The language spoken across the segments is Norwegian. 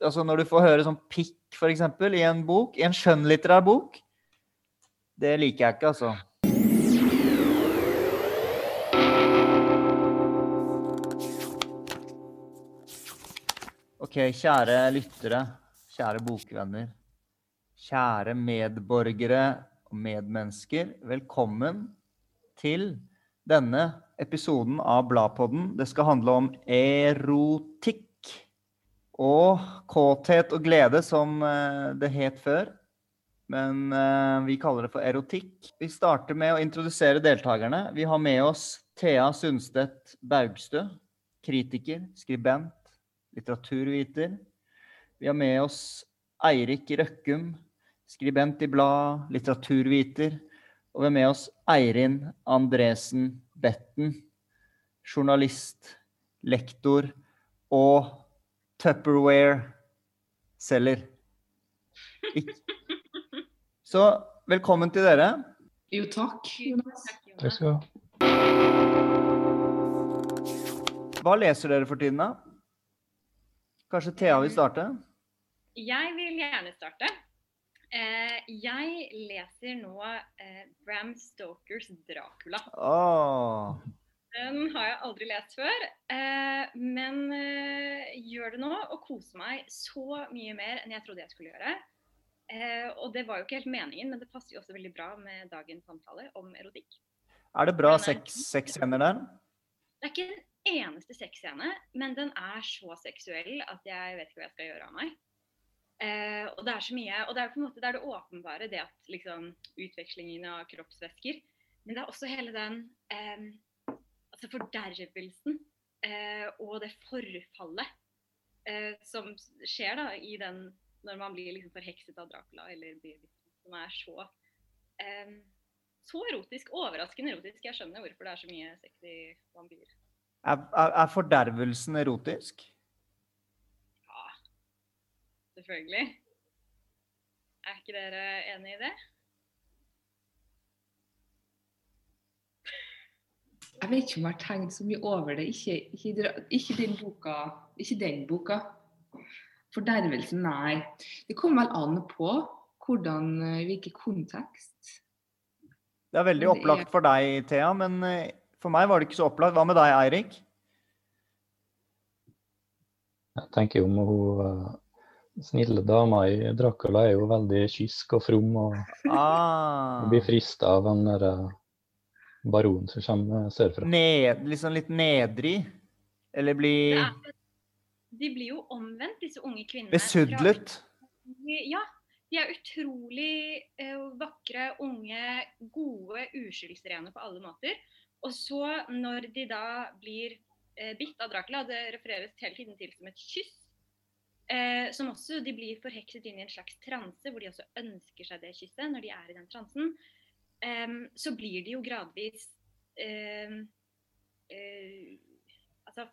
Altså når du får høre sånn pikk, eksempel, i en bok, i en skjønnlitterær bok, det liker jeg ikke, altså. Ok, kjære lyttere, kjære bokvenner, kjære medborgere og medmennesker. Velkommen til denne episoden av Bladpodden. Det skal handle om erotikk og kåthet og glede, som eh, det het før. Men eh, vi kaller det for erotikk. Vi starter med å introdusere deltakerne. Vi har med oss Thea Sundstedt Baugstø, kritiker, skribent, litteraturviter. Vi har med oss Eirik Røkkum, skribent i blad, litteraturviter. Og vi har med oss Eirin Andresen Betten, journalist, lektor og Tupperware-selger. Så velkommen til dere. Jo, takk. Takk skal du ha. Hva leser dere for tiden, da? Kanskje Thea vil starte? Jeg vil gjerne starte. Eh, jeg leser nå eh, Bram Stokers 'Dracula'. Åh, Den har jeg aldri lest før, eh, men eh, gjør det nå og koser meg så mye mer enn jeg trodde jeg skulle gjøre. Eh, og det var jo ikke helt meningen, men det passer jo også veldig bra med dagens samtale om erotikk. er det bra Den er- sexscener der? Det er ikke en eneste sexscene, men den er så seksuell at jeg vet ikke hva jeg skal gjøre av meg. Og det er så mye, og det er på en måte det, er det åpenbare, det at liksom utvekslingen av kroppsvæsker. Men det er også hele den altså fordervelsen eh, og det forfallet eh, som skjer da i den når man blir liksom forhekset av Dracula eller blir som er så eh, så erotisk. Overraskende erotisk. Jeg skjønner hvorfor det er så mye sexy vampyr. Er, er, er fordervelsen erotisk? Ja, selvfølgelig. Er ikke dere enig i det? Jeg vet ikke om jeg har tenkt så mye over det. Ikke, ikke, ikke den boka. Ikke den boka. Fordervelsen, nei. Det kommer vel an på hvordan, eh, hvilken kontekst. Det er veldig opplagt for deg, Thea, men eh, for meg var det ikke så opplagt. Hva med deg, Eirik? Jeg tenker om hun eh, snille dama i Dracula er jo veldig kysk og from og Ah, blir frista av den der eh, baronen som kommer sørfra. ned, liksom litt nedrig? Eller bli er, de blir jo omvendt, disse unge kvinnene. besudlet? Ja. De er utrolig eh, vakre, unge, gode, uskyldsrene på alle måter. Og så, når de da blir eh, bitt av Dracula, det refereres hele tiden til som et kyss, eh, som også de blir forhekset inn i en slags transe, hvor de også ønsker seg det kysset når de er i den transen, så blir de jo gradvis eh, altså,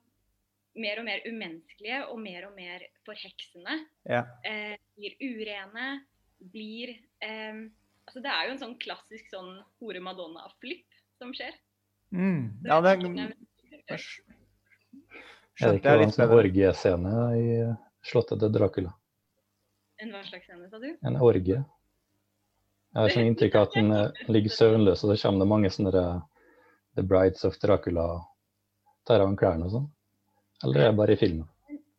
mer og mer umenneskelige og mer og mer forheksende Ja. eh, blir urene, blir Altså det er jo en sånn klassisk sånn hore madonna-flipp som skjer. Mm. Ja, det er Er Skjønte jeg ikke en litt sånn bedre. orgiescene i slottet til Dracula? En hva slags scene, sa du? En orgie? Jeg har sånn inntrykk av at den eh, ligger søvnløs, og så kommer det mange sånne der, The Brides of Dracula tar av ham klærne og sånn. Eller er det bare i filmen?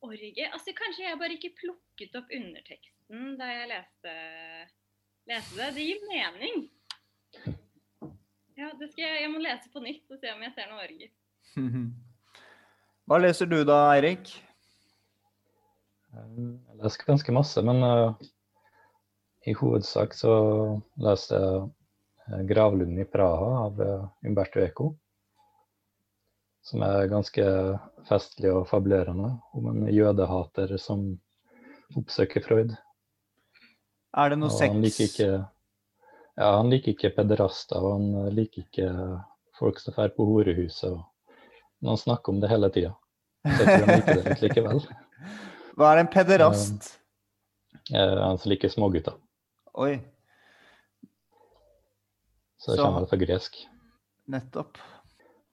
Orgie? Altså Kanskje jeg bare ikke plukket opp underteksten da jeg leste, leste det. Det gir mening. Ja, det skal jeg, jeg må lese på nytt og se om jeg ser noe orgie. Hva leser du da, Eirik? Eh, Jeg leser ganske masse, men eh, i hovedsak så leste jeg eh, 'Gravlunden i Praha' av eh, Umberto Eco. Som er ganske festlig og fabulerende, om en jødehater som oppsøker Freud. Er det noe sex han liker ikke ja, han liker ikke pederaster, og han eh, liker ikke folk som drar på horehuset. og- Men han snakker om det hele tida. Så jeg tror han liker det litt likevel. Hva er en pederast? Han som liker smågutter. Oi, Så det kommer fra gresk. nettopp.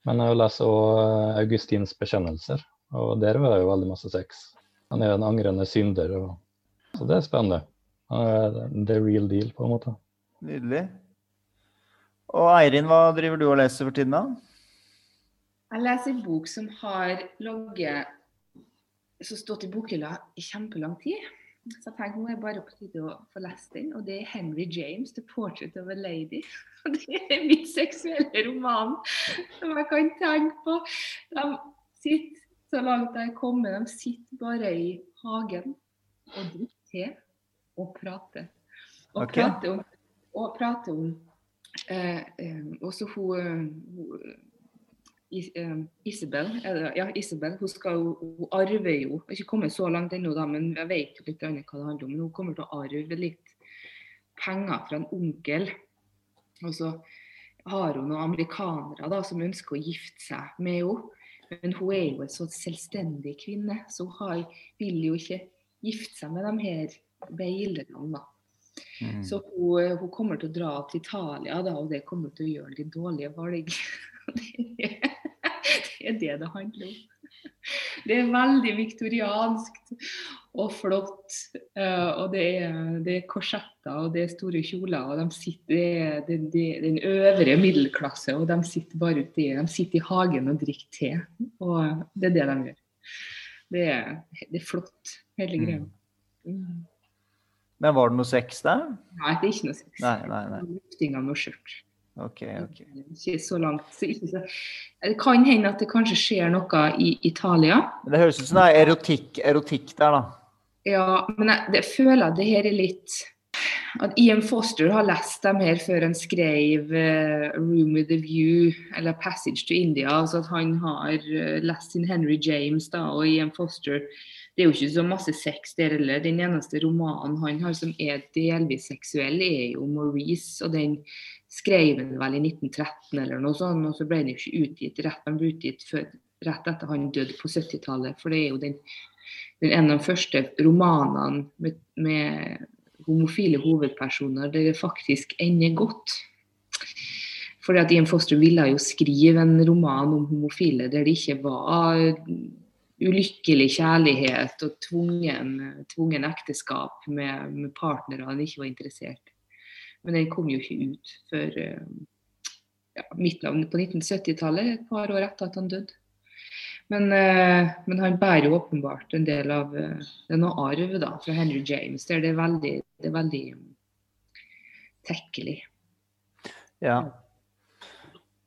Men jeg leser òg Augustins bekjennelser, og der var det jo veldig masse sex. Han er en angrende synder. Og, så det er spennende. Han er the real deal, på en måte. Nydelig. Og Eirin, hva driver du og leser for tiden, da? Jeg leser en bok som har ligget som stått i bokhylla i kjempelang tid. Så jeg tenkte nå er jeg bare på tide å få lest den. Og det er Henry James, 'The Portrait of a Lady'. Og det er min seksuelle roman som jeg kan tenke på. De sitter, så langt jeg kommer, de sitter bare i hagen og drikker te og prater. Og okay. prater om, og prater om eh, eh, også hun, hun Isabel, er ja, Isabel, hun, skal, jo- hun arver jo Ikke kommet så langt ennå, da, men jeg vet jo litt hva det handler om. Men hun kommer til å arve litt penger fra en onkel. Og så har hun noen amerikanere da, som ønsker å gifte seg med henne. Men hun er jo en så selvstendig kvinne, så hun har, vil jo ikke gifte seg med de her beilerne. Mm. Så hun, hun kommer til å dra til Italia, da, og det kommer til å gjøre de dårlige valg. Det er, det det handler om. Det er veldig viktoriansk og flott. eh, Og det er, det er korsetter og det er store kjoler. og de sitter, Det er den, den øvre middelklasse, og de sitter bare ute i, de sitter i hagen og drikker te. Og det er det de gjør. Det er, det er flott, hele greia. Mm. Men var det noe sex der? Nei, det er ikke noe sex. Nei, nei, nei. Lufting av noe skjørt. OK. ok. Ikke så langt. Så ikke så. Det kan hende at det kanskje skjer noe i Italia. Men det høres ut som det er erotikk, erotikk der, da. Ja, men jeg, det, føler at det her er litt At Ian Foster har lest dem her før han skrev uh, 'Room with a View' eller 'Passage to India'. altså at Han har uh, lest sin Henry James da, og Ian Foster Det er jo ikke så masse sex der heller. Den eneste romanen han har som er delvis seksuell, er jo 'Maurice'. og den skrev han vel i 1913 eller noe sånt, og så ble den jo ikke utgitt rett, Han ble utgitt før, rett etter han døde på 70-tallet. For det er jo den, den en av de første romanene med, med homofile hovedpersoner der det faktisk ender godt. Fordi at Ian Foster ville jo skrive en roman om homofile der det ikke var ulykkelig kjærlighet og tvungen, tvungen ekteskap med, med partnere han ikke var interessert. Men den kom jo ikke ut før eh, ja, midten på 1970-tallet, et par år etter at han døde. Men, eh, men han bærer jo åpenbart en del av eh, Det er noe arv da, fra Henry James der det er veldig, det er veldig um, tekkelig. Ja.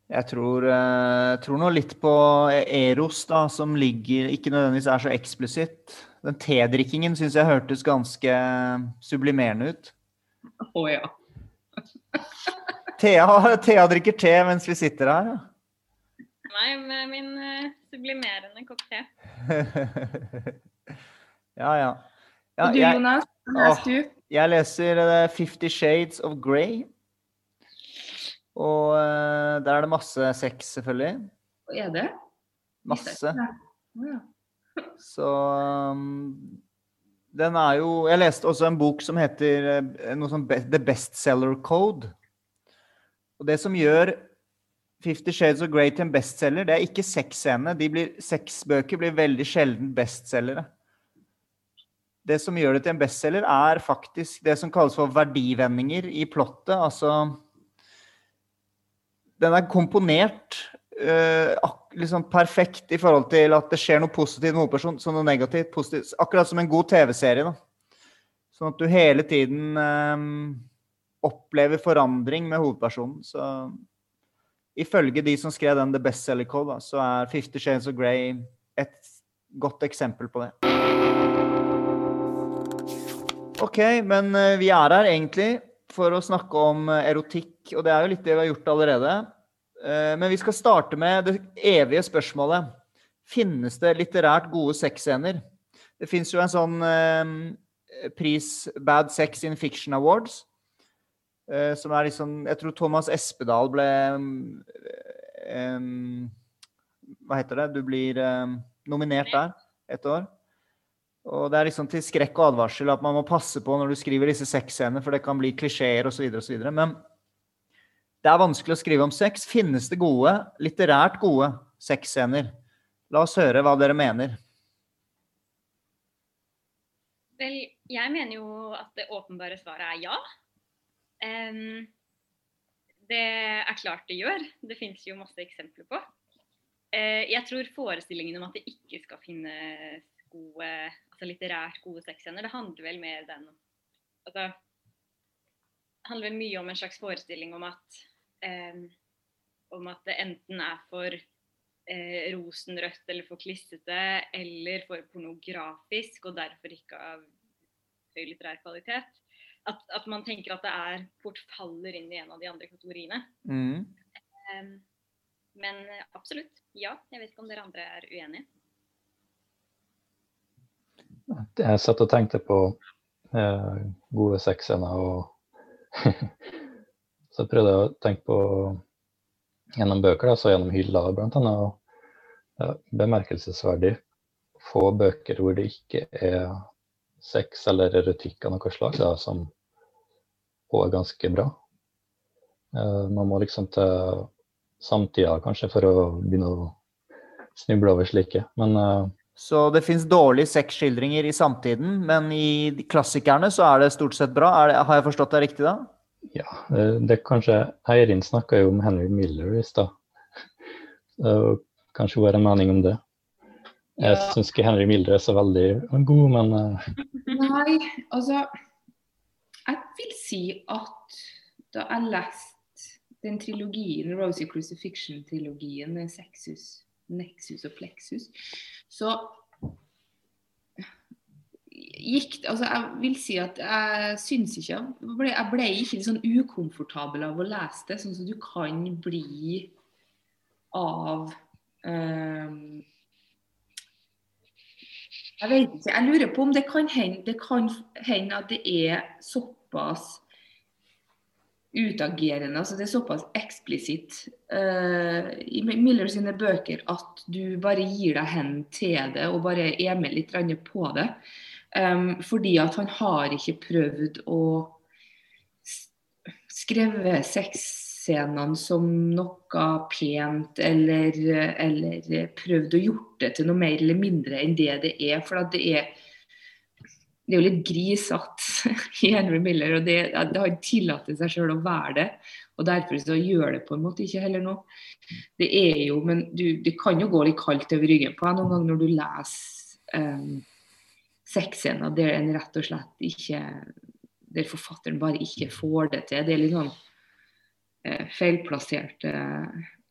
Jeg tror, jeg tror nå litt på Eros, da, som ligger Ikke nødvendigvis er så eksplisitt. Den tedrikkingen syns jeg hørtes ganske sublimerende ut. Å ja. Thea, Thea drikker te mens vi sitter her. Nei, med min eh, sublimerende kopp te. ja, ja. ja Og du jeg, Jonas, hva leser du? jeg leser eh, Fifty Shades of Grey. Og eh, der er det masse sex, selvfølgelig. Og er det? Masse. Ja. Så um, den er jo Jeg leste også en bok som heter eh, noe som The Bestseller Code. Og det som gjør Fifty Shades of Grey til en bestselger, det er ikke sexscene. Sexbøker blir veldig sjelden bestselgere. Det som gjør det til en bestselger, er faktisk det som kalles for verdivendinger i plottet. Altså Den er komponert eh, ak liksom perfekt i forhold til at det skjer noe positivt med hovedpersonen, som noe negativt, positivt. Akkurat som en god TV-serie. da. Sånn at du hele tiden eh, opplever forandring med hovedpersonen. Så ifølge de som skrev den The Bestseller Code, da, så er Fifty Shades of Grey et godt eksempel på det. OK, men eh, vi er her egentlig for å snakke om eh, erotikk, og det er jo litt det vi har gjort allerede. Eh, Men vi skal starte med det evige spørsmålet. Finnes det litterært gode sexscener? Det fins jo en sånn eh, pris, Bad Sex in Fiction Awards, eh, som er liksom Jeg tror Thomas Espedal ble eh, Hva heter det? Du blir nominert der et år. Og det er liksom til skrekk og advarsel at man må passe på når du skriver disse sexscenene, for det kan bli klisjeer osv. osv. Men det er vanskelig å skrive om sex. Finnes det gode, litterært gode sexscener? La oss høre hva dere mener. Vel, jeg mener jo at det åpenbare svaret er ja. Um, det er klart det gjør. Det finnes jo masse eksempler på. Uh, jeg tror forestillingen om at det ikke skal finnes gode, altså litterært gode sexscener, det handler vel mer den altså, handler mye om en slags forestilling om at eh, om at det enten er for eh, rosenrødt eller for klissete eller for pornografisk og derfor ikke av høy litterær kvalitet. At, at man tenker at det er fort faller inn i en av de andre kategoriene. Mm. Eh, men absolutt, ja. Jeg vet ikke om dere andre er uenige. Jeg satt og tenkte på eh, gode sexscener og Så prøvde jeg å tenke på gjennom bøker, da, så gjennom hylla. Og ja, bemerkelsesverdig få bøker hvor det ikke er sex eller erotikk av noe slag, da, som også er ganske bra. Eh, man må liksom til samtida kanskje for å begynne å snuble over slike. Men eh, Så det fins dårlige sexskildringer i samtiden, men i klassikerne så er det stort sett bra. Er det, har jeg forstått det riktig da? Ja, det, det kanskje Eirin snakka jo om Henry Miller i stad. Kanskje hun har en mening om det. Jeg Ja. syns ikke Henry Miller er så veldig god, men eh, Nei, altså Jeg vil si at da jeg leste den trilogien, Rosie Crucifixion-trilogien, Sexus, Nexus og Plexus, så gikk Altså, jeg vil si at jeg syns ikke Jeg ble, jeg ble ikke litt sånn ukomfortabel av å lese det, sånn som du kan bli av um, jeg vet ikke. Jeg lurer på om det kan hende, det kan hende at det er såpass utagerende, altså det er såpass eksplisitt uh, i Miller sine bøker at du bare gir deg hen til det og bare er med litt på det. Um, fordi at han har ikke prøvd å skrevet sexscenene som noe pent, eller, eller prøvd å gjort det til noe mer eller mindre enn det det er. For at det er det er jo litt grisatt i Henry Miller, og det, det har tillatt seg sjøl å være det. Og derfor så gjør det på en måte ikke heller noe. Det er jo, men du, det kan jo gå litt kaldt over ryggen på deg noen ganger når du leser um, sexscener der en rett og slett ikke Der forfatteren bare ikke får det til. Det er litt sånn eh, feilplasserte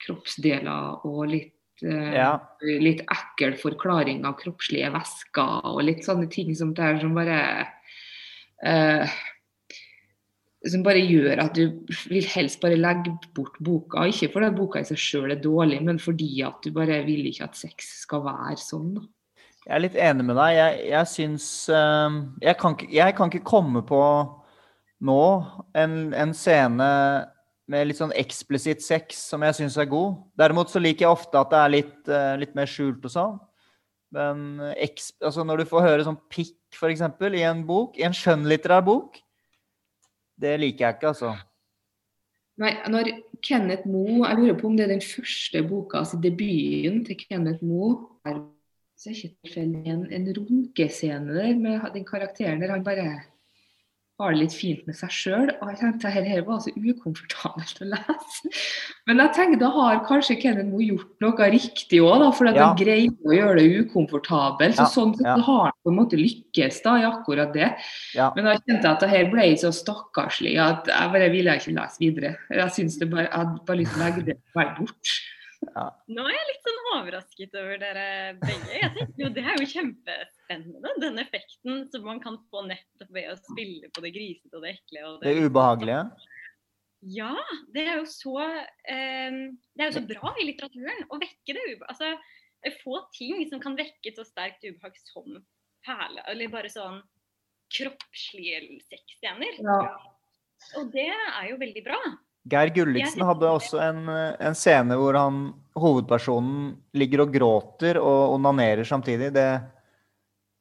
kroppsdeler og litt eh, Ja. litt ekkel forklaring av kroppslige væsker og litt sånne ting som det her som bare uh, Som bare gjør at du vil helst bare legge bort boka. Ikke fordi boka i seg sjøl er dårlig, men fordi at du bare vil ikke at sex skal være sånn. da. Jeg er litt enig med deg. Jeg, jeg syns uh, jeg, kan jeg kan ikke komme på nå en, en scene med litt sånn eksplisitt sex som jeg syns er god. Derimot så liker jeg ofte at det er litt, eh, litt mer skjult og sånn. Men eks, altså når du får høre sånn pikk, for eksempel, i en bok, i en skjønnlitterær bok, det liker jeg ikke, altså. Nei, når Kenneth Moe Jeg lurer på om det er den første boka, altså debuten til Kenneth Moe. Så er ikke tilfeldig en, en runkescene der med den karakteren der han bare har det litt fint med seg sjøl. Og jeg tenkte at her var så ukomfortabelt å lese. Men jeg tenkte da har kanskje Kenneth Moe gjort noe riktig òg, for at Ja. han greier å gjøre det ukomfortabelt. Så Ja, sånn sett ja. har han på en måte lykkes da i akkurat det. Ja. Men da kjente jeg at det her ble så stakkarslig at jeg bare ville ikke lese videre. Jeg syns det bare, jeg hadde bare lyst til å legge det bare Nå er jeg litt sånn overrasket over dere begge. Jeg tenker jo Det er jo kjempespennende, den effekten som man kan få nettopp ved å spille på det grisete og det ekle. Og Det ubehagelige. Ja, det er jo så eh, Det er jo så bra i litteraturen å vekke det ubehaget. Altså, det få ting som kan vekke så sterkt ubehag som perle, eller bare sånn kroppslige sexscener. Ja. Og det er jo veldig bra. Geir Gulliksen hadde også en, en scene hvor han, hovedpersonen ligger og gråter og onanerer samtidig. Det,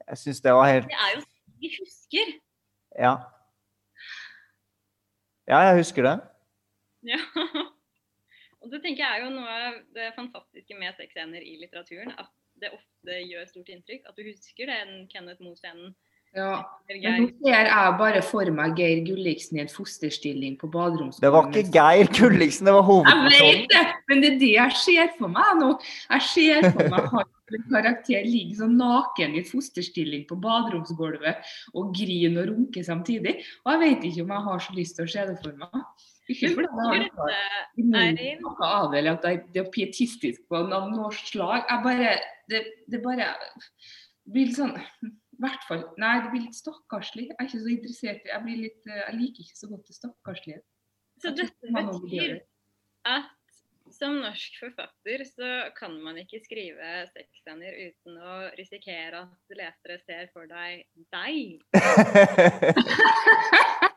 jeg syns det var helt Det er jo sånn vi husker. Ja. Ja, jeg husker det. Ja. Og det tenker jeg er jo noe av det fantastiske med sexscener i litteraturen. At det ofte gjør stort inntrykk. At du husker den Kenneth Moe-scenen Ja. Men nå ser jeg bare for meg Geir Gulliksen i en fosterstilling på baderomsgulvet. Det var ikke Geir Gulliksen, det var Jeg vet det, men det er det jeg ser for meg nå. Jeg ser for meg han en karakter ligger sånn naken i fosterstilling på baderomsgulvet og griner og runker samtidig. Og jeg vet ikke om jeg har så lyst til å se det for meg. Ikke fordi jeg har noe av det, eller at det- det er pietistisk på noe slag. Jeg bare Det, det bare blir sånn hvert fall, Nei, det blir litt stakkarslig. Jeg er ikke så interessert Jeg, blir litt, eh, jeg liker ikke så godt det stakkarslige. Så dette betyr at som norsk forfatter så kan man ikke skrive sexscener uten å risikere at lesere ser for deg deg.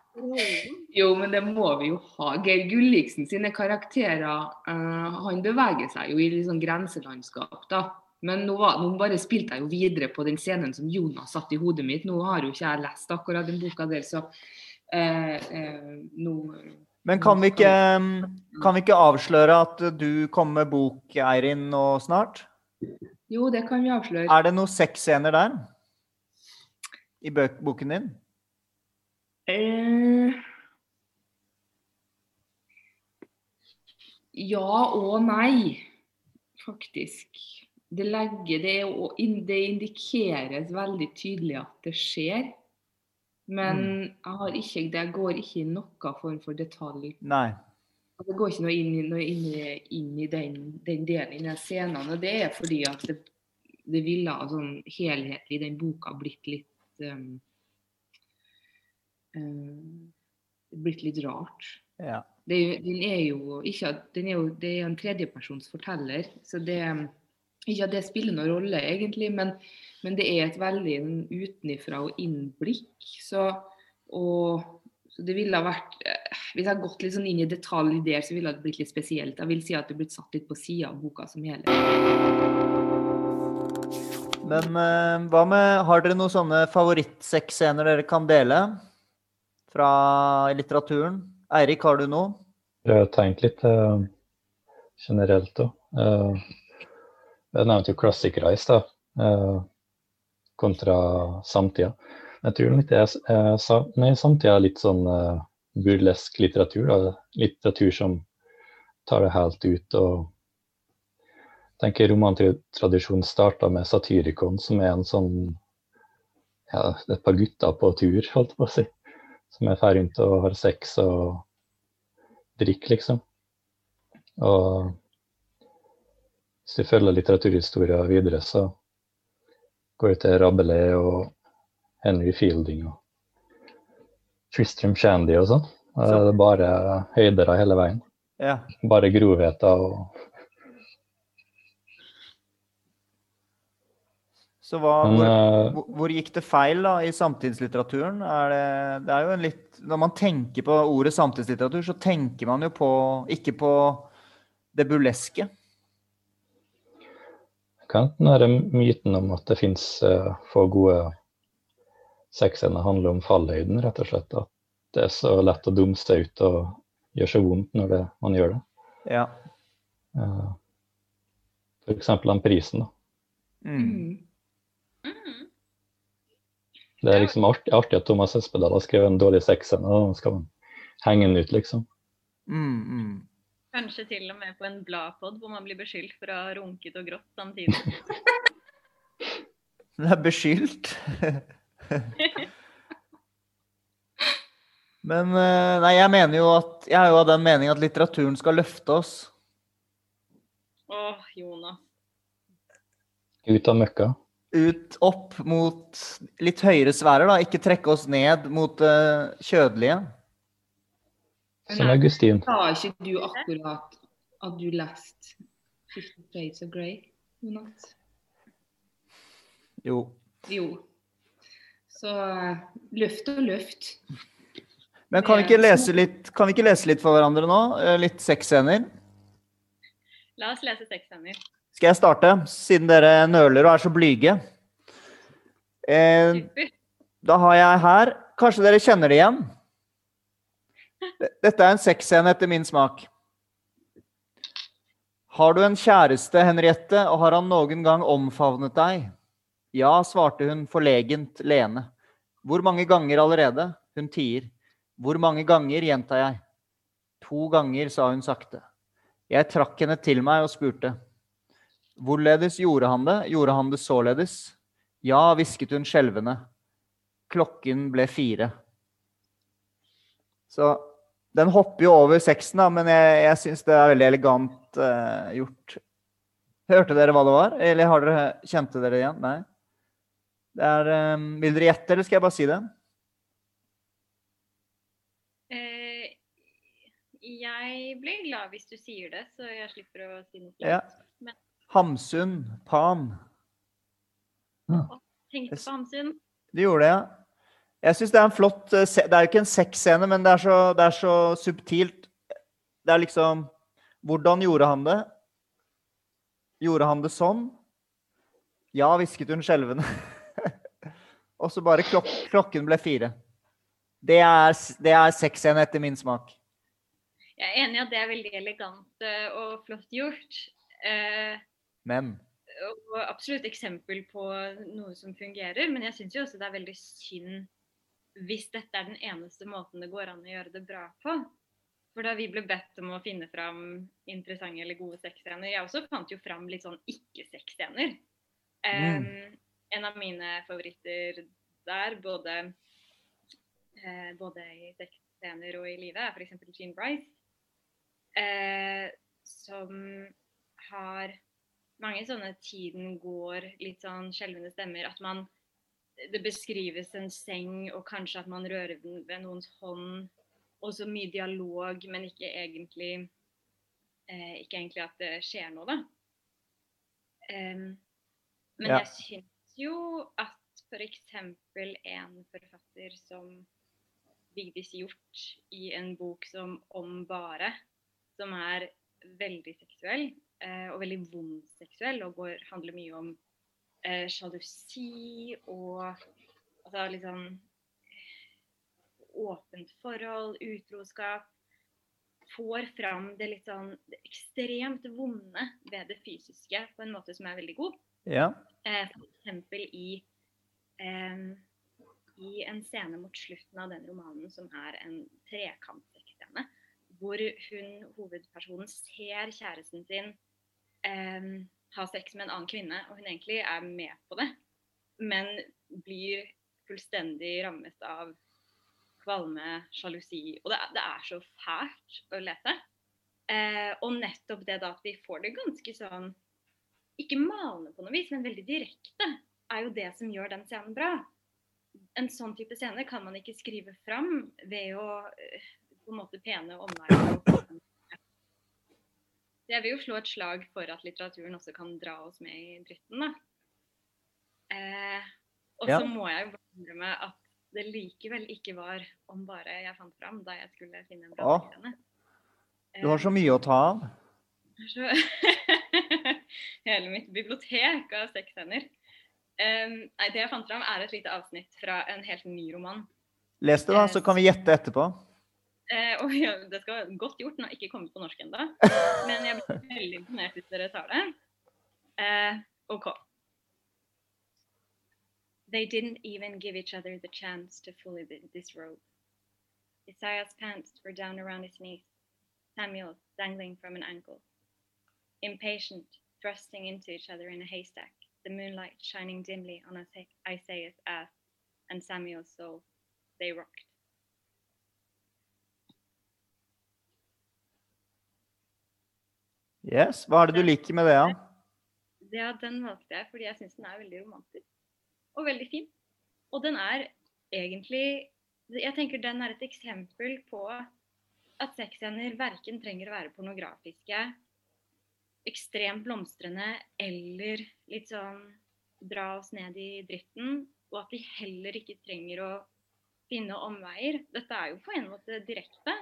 Jo, men det må vi jo ha. Geir Gulliksen sine karakterer uh, han beveger seg jo i litt sånn grenselandskap, da. Men nå, var, nå bare spilte jeg jo videre på den scenen som Jonas satt i hodet mitt. Nå har jo ikke jeg lest akkurat den boka der, så eh, eh, nå Men kan vi, ikke, kan vi ikke avsløre at du kommer med bok, Eirin, nå snart? Jo, det kan vi avsløre. Er det noen sexscener der? I boken din? Eh, ja og nei, faktisk. Det, legger, det, og det indikeres veldig tydelig at det skjer. Men jeg har ikke, det går ikke i noen form for detalj. Nei. Det går ikke noe inn, i- noe inn, inn i den, den delen i den scenen. Og det er fordi at det, det ville sånn helhetlig i den boka blitt litt um, um, blitt litt rart. Ja. Det den er jo ikke den er jo, Det er en tredjepersons forteller, så det Ikke at det spiller noen rolle, egentlig, men, men det er et veldig utenifra og inn-blikk. Så, og, så det ville ha vært eh, Hvis jeg hadde gått litt sånn inn i detalj der, så ville det blitt litt spesielt. Jeg vil si at det er blitt satt litt på sida av boka som helhet. Men eh, hva med Har dere noen sånne favorittsexscener dere kan dele? Fra litteraturen? Eirik, har du noe? Jeg har tenkt litt eh, generelt òg. Jeg nevnte jo klassikere i stad, eh, kontra samtida. Jeg tror litt det er eh, samtida er litt sånn eh, burlesk litteratur. Da. Litteratur som tar det helt ut. og tenker Romantradisjonen starta med Satyricon, som er en sånn ja, et par gutter på tur, holdt jeg på å si. Som er fer rundt og har sex og drikker, liksom. Og hvis du følger litteraturhistoria videre, så går det til Rabelais og Henry Fielding og Tristram Shandy og sånn. Det er bare høyder hele veien. Ja. Bare grovheter og Så hva, Men, eh, hvor- hvor gikk det feil da i samtidslitteraturen? Er det, det er jo en litt Når man tenker på ordet samtidslitteratur, så tenker man jo på Ikke på det burleske. Kan den det myten om at det fins få gode sexscener handler om fallhøyden, rett og slett. At det er så lett å dumme seg ut og gjøre seg vondt når det, man gjør det. Ja. Uh, For eksempel den prisen. da. Mm. Mm. Mm. Det er liksom artig, artig at Thomas Espedal har skrevet en dårlig sexscene, og da skal man henge den ut, liksom. Mm, mm. Kanskje til og med på en bladpod hvor man blir beskyldt for å ha runket og grått samtidig. Det er beskyldt. Men eh, nei, jeg mener jo at Jeg er jo av den mening at litteraturen skal løfte oss. Åh, Jonas. Ut av møkka. Ut, opp mot litt høyere sfærer, da. Ikke trekke oss ned mot det kjødelige. Som Augustin. Sa ikke du akkurat at du leste Fifty Shades of Grey, Jonas? Jo. Jo. Så eh, løft og løft. Men kan vi ikke lese litt, kan vi ikke lese litt for hverandre nå? Eh, Litt sexscener? La oss lese sexscener. Skal jeg starte, siden dere nøler og er så blyge? Eh, Da har jeg her Kanskje dere kjenner det igjen? Dette er en sexscene etter min smak. Har du en kjæreste, Henriette, og har han noen gang omfavnet deg? Ja, svarte hun forlegent Lene. Hvor mange ganger allerede? Hun tier. Hvor mange ganger, gjentar jeg. To ganger, sa hun sakte. Jeg trakk henne til meg og spurte. Hvorledes gjorde han det? Gjorde han det således? Ja, hvisket hun skjelvende. Klokken ble fire. Så den hopper jo over seksen, da, men jeg, jeg syns det er veldig elegant uh, gjort. Hørte dere hva det var, eller har dere, kjente dere igjen? Nei? Det er, um, vil dere gjette, eller skal jeg bare si det? Eh, jeg blir glad hvis du sier det, så jeg slipper å si noe Ja. Hamsun, Pan. Tenkte på Hamsun. Du gjorde det, ja. Jeg syns det er en flott eh, Det er jo ikke en sexscene, men det er, så, det er så subtilt. Det er liksom Hvordan gjorde han det? Gjorde han det sånn? Ja, hvisket hun skjelvende. Og så bare klok klokken ble fire. Det er, det er sexscene etter min smak. Jeg er enig i at det er veldig elegant eh, og flott gjort. Eh, Men og absolutt eksempel på noe som fungerer, men jeg syns jo også det er veldig synd hvis dette er den eneste måten det går an å gjøre det bra på. For da vi ble bedt om å finne fram interessante eller gode sexscener Jeg også fant jo fram litt sånn ikke-sexscener. Um, En av mine favoritter der, både, uh, både i sexscener og i livet, er f.eks. Jean Bryce. Uh, som har mange sånne tiden går, litt sånn skjelvende stemmer. At man Det beskrives en seng, og kanskje at man rører den ved noens hånd. Og så mye dialog, men ikke egentlig eh, Ikke egentlig at det skjer noe, da. Um, men Ja. jeg syns jo at f.eks. en forfatter som Vigdis Hjort i en bok som Om bare, som er veldig seksuell, eh, og veldig vond seksuell, og går, handler mye om eh, sjalusi og altså liksom åpent forhold, utroskap. Får fram det litt sånn det ekstremt vonde ved det fysiske på en måte som er veldig god. ja. Eh, eksempel i, eh, i en scene mot slutten av den romanen som er en trekantsektscene, hvor hun, hovedpersonen ser kjæresten sin eh, ha sex med en annen kvinne, og hun egentlig er med på det, men blir fullstendig rammet av kvalme, sjalusi. Og det, det er så fælt å lese. Eh, og nettopp det da at vi får det ganske sånn ikke malende på noe vis, men veldig direkte, er jo det som gjør den scenen bra. En sånn type scene kan man ikke skrive fram ved å eh, på en måte pene omveier. Jeg vil jo slå et slag for at litteraturen også kan dra oss med i dritten, da. Eh, og Ja. så må jeg jo innrømme at det likevel ikke var om bare jeg fant fram da jeg skulle finne en bra bøkene. Du har så mye å ta av. Hele mitt bibliotek av sexscener. Um, nei, det jeg fant fram, er et lite avsnitt fra en helt ny roman. Les det, da, så kan vi gjette etterpå. Eh, og ja, det skal være godt gjort, den har ikke kommet på norsk ennå. Men jeg blir veldig imponert hvis dere tar det. Eh, OK. They didn't even give each other the chance to fully disrobe. Isaiah's pants were down around his knees, Samuel dangling from an ankle. Impatient, thrusting into each other in a haystack, the moonlight shining dimly on Isaiah's ass and Samuel's soul, they rocked. Yes. Hva er det du liker med det, da? Ja, den valgte jeg fordi jeg syns den er veldig romantisk. Og veldig fin. Og den er egentlig Jeg tenker den er et eksempel på at sexscener verken trenger å være pornografiske, ekstremt blomstrende eller litt sånn dra oss ned i dritten. Og at de heller ikke trenger å finne omveier. Dette er jo på en måte direkte.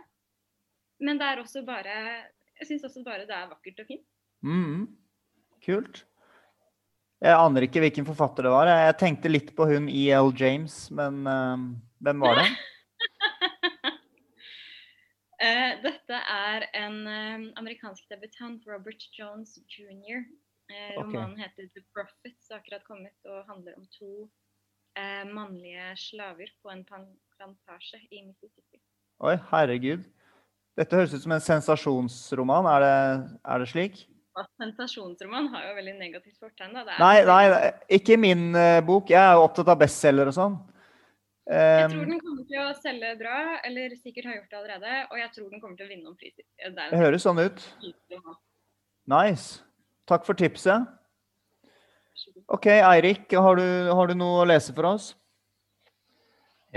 Men det er også bare Jeg syns også bare det er vakkert og fint. Mm. Kult. Jeg aner ikke hvilken forfatter det var. Jeg tenkte litt på hun E.L. James, men uh, hvem var det? uh, dette er en uh, amerikansk debutant, Robert Jones jr. Eh, okay. romanen heter 'The Prophets', har akkurat kommet og handler om to eh, mannlige slaver på en plantasje i Mississippi. Oi, herregud. Dette høres ut som en sensasjonsroman. Er det, er det slik? Sensasjonsroman har jo veldig negativt fortegn. Nei, nei, ikke min uh, bok. Jeg er jo opptatt av bestselger og sånn. Jeg Um, tror den kommer til å selge bra, eller sikkert har gjort det allerede. Og jeg tror den kommer til å vinne om priser. Det det høres sånn ut. Nice. Takk for tipset. OK, Eirik, har du, har du noe å lese for oss?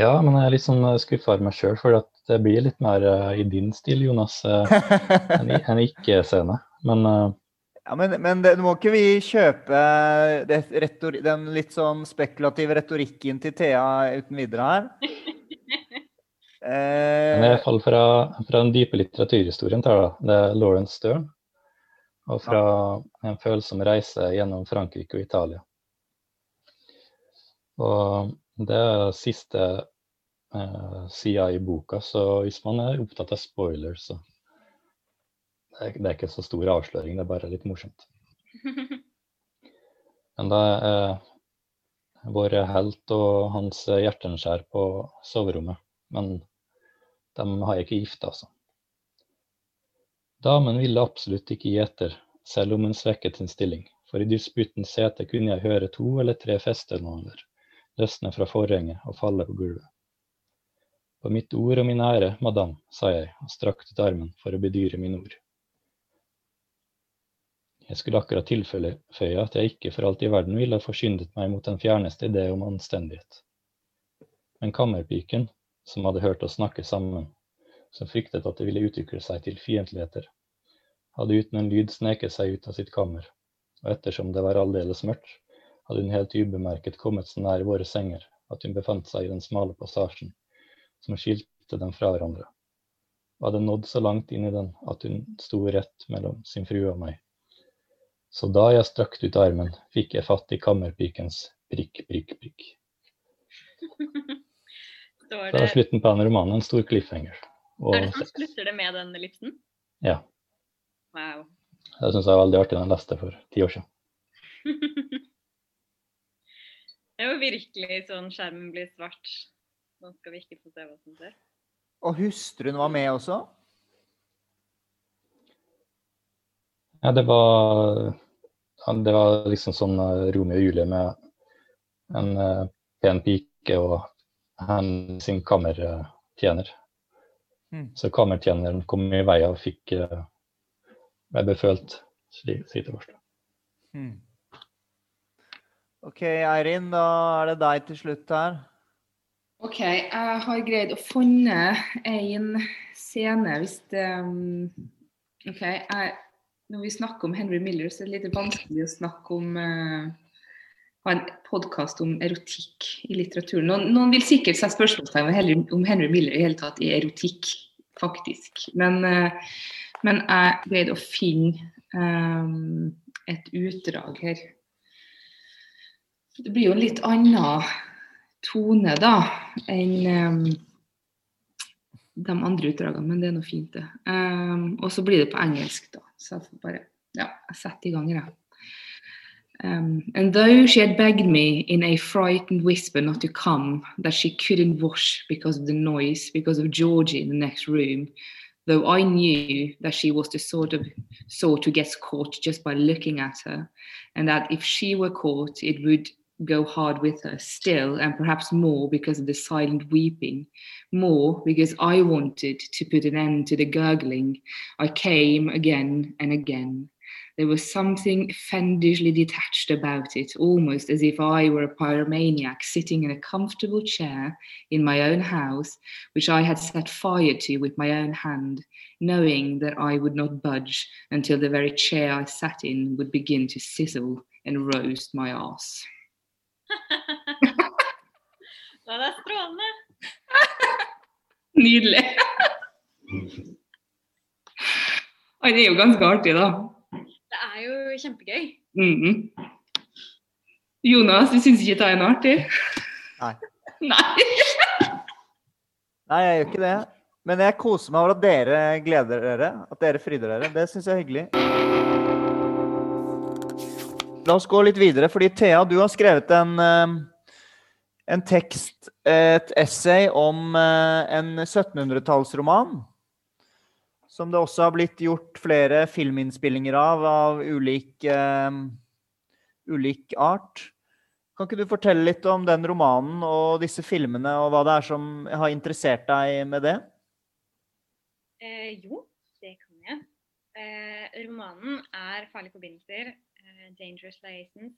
Ja, men jeg er litt sånn skuffa over meg sjøl, for at det blir litt mer uh, i din stil, Jonas, uh, enn en ikke-scene. Men uh, Ja, men, men det, må ikke vi kjøpe det, retor, den litt sånn spekulative retorikken til Thea uten videre her? Men i Eh, hvert fall fra, fra den dype litteraturhistorien til da, det er Lawrence Stern. Og fra en følsom reise gjennom Frankrike og Italia. Og det er siste eh, sida i boka, så hvis man er opptatt av spoilers, så det er, det er ikke så stor avsløring, det er bare litt morsomt. Men da er vår helt og hans hjerteskjær på soverommet. Men de har ikke gifta seg. Damen ville absolutt ikke gi etter, selv om hun svekket sin stilling, for i disputens sete kunne jeg høre to eller tre festenåler løsne fra forhenget og falle på gulvet. På mitt ord og min ære, madame, sa jeg og strakte ut armen for å bedyre mine ord. Jeg skulle akkurat tilføye at jeg ikke for alt i verden ville forsyndet meg mot den fjerneste idé om anstendighet. Men kammerpiken, som hadde hørt oss snakke sammen, som fryktet at det ville utvikle seg til fiendtligheter, hadde uten en lyd sneket seg ut av sitt kammer, og ettersom det var aldeles mørkt, hadde hun helt ubemerket kommet så nær våre senger at hun befant seg i den smale passasjen som skilte dem fra hverandre, og hadde nådd så langt inn i den at hun sto rett mellom sin frue og meg. Så da jeg strakte ut armen, fikk jeg fatt i kammerpikens prikk, prikk, prikk. Da er slutten på den romanen en stor cliffhanger. Og er det sånn, slutter det med den ellipsen? ja, Wow. det syns jeg var veldig artig da jeg leste for ti år siden. Det er jo virkelig sånn skjermen blir svart. Nå skal vi ikke få se hva som skjer. og hustruen var med også? Ja, det var, det var liksom sånn eh, Romeo og Julie med en eh, pen pike og han sin kammertjener. Mm. Så kammertjeneren kom i veien og fikk meg ble befølt, sier det første. Mm. OK, Eirin, da er det deg til slutt her. OK, jeg har greid å funne en scene hvis det um, OK, jeg, når vi snakker om Henry Miller, så er det litt vanskelig å snakke om uh, ha en podkast om erotikk i litteraturen. Noen, noen vil sikkert sette spørsmålstegn ved om Henry Miller i hele tatt er erotikk, faktisk. Men, uh, men jeg greide å finne um, et utdrag her. Det blir jo en litt annen tone da, enn de andre utdragene, men det er noe fint, det. Um, og så blir det på engelsk, da. Så jeg får bare ja, jeg setter i gang her. Um, and though she had begged me in a frightened whisper not to come, that she couldn't wash because of the noise, because of Georgie in the next room, though I knew that she was the sort of sort who gets caught just by looking at her, and that if she were caught, it would go hard with her still, and perhaps more because of the silent weeping, more because I wanted to put an end to the gurgling. I came again and again. There was something fiendishly detached about it, almost as if I were a pyromaniac sitting in a comfortable chair in my own house, which I had set fire to with my own hand, knowing that I would not budge until the very chair I sat in would begin to sizzle and roast my ass. Ja, det er strålende. Nydelig. Oi, det er jo ganske artig, da. Det er jo kjempegøy. Mhm. Jonas, du syns ikke det er noe artig? Nei. Nei. Nei, jeg gjør ikke det. Men jeg koser meg over at dere gleder dere. At dere fryder dere. Det syns jeg er hyggelig. La oss gå litt videre, fordi Thea, du har skrevet en, eh, en tekst, et essay om eh, en 1700-tallsroman. Som det også har blitt gjort flere filminnspillinger av, av ulik, uh, ulik art. Kan ikke du fortelle litt om den romanen og disse filmene, og hva det er som har interessert deg med det? Eh, jo, det kan jeg. Eh, romanen er 'Farlige forbindelser', 'Dangerous Liaisons',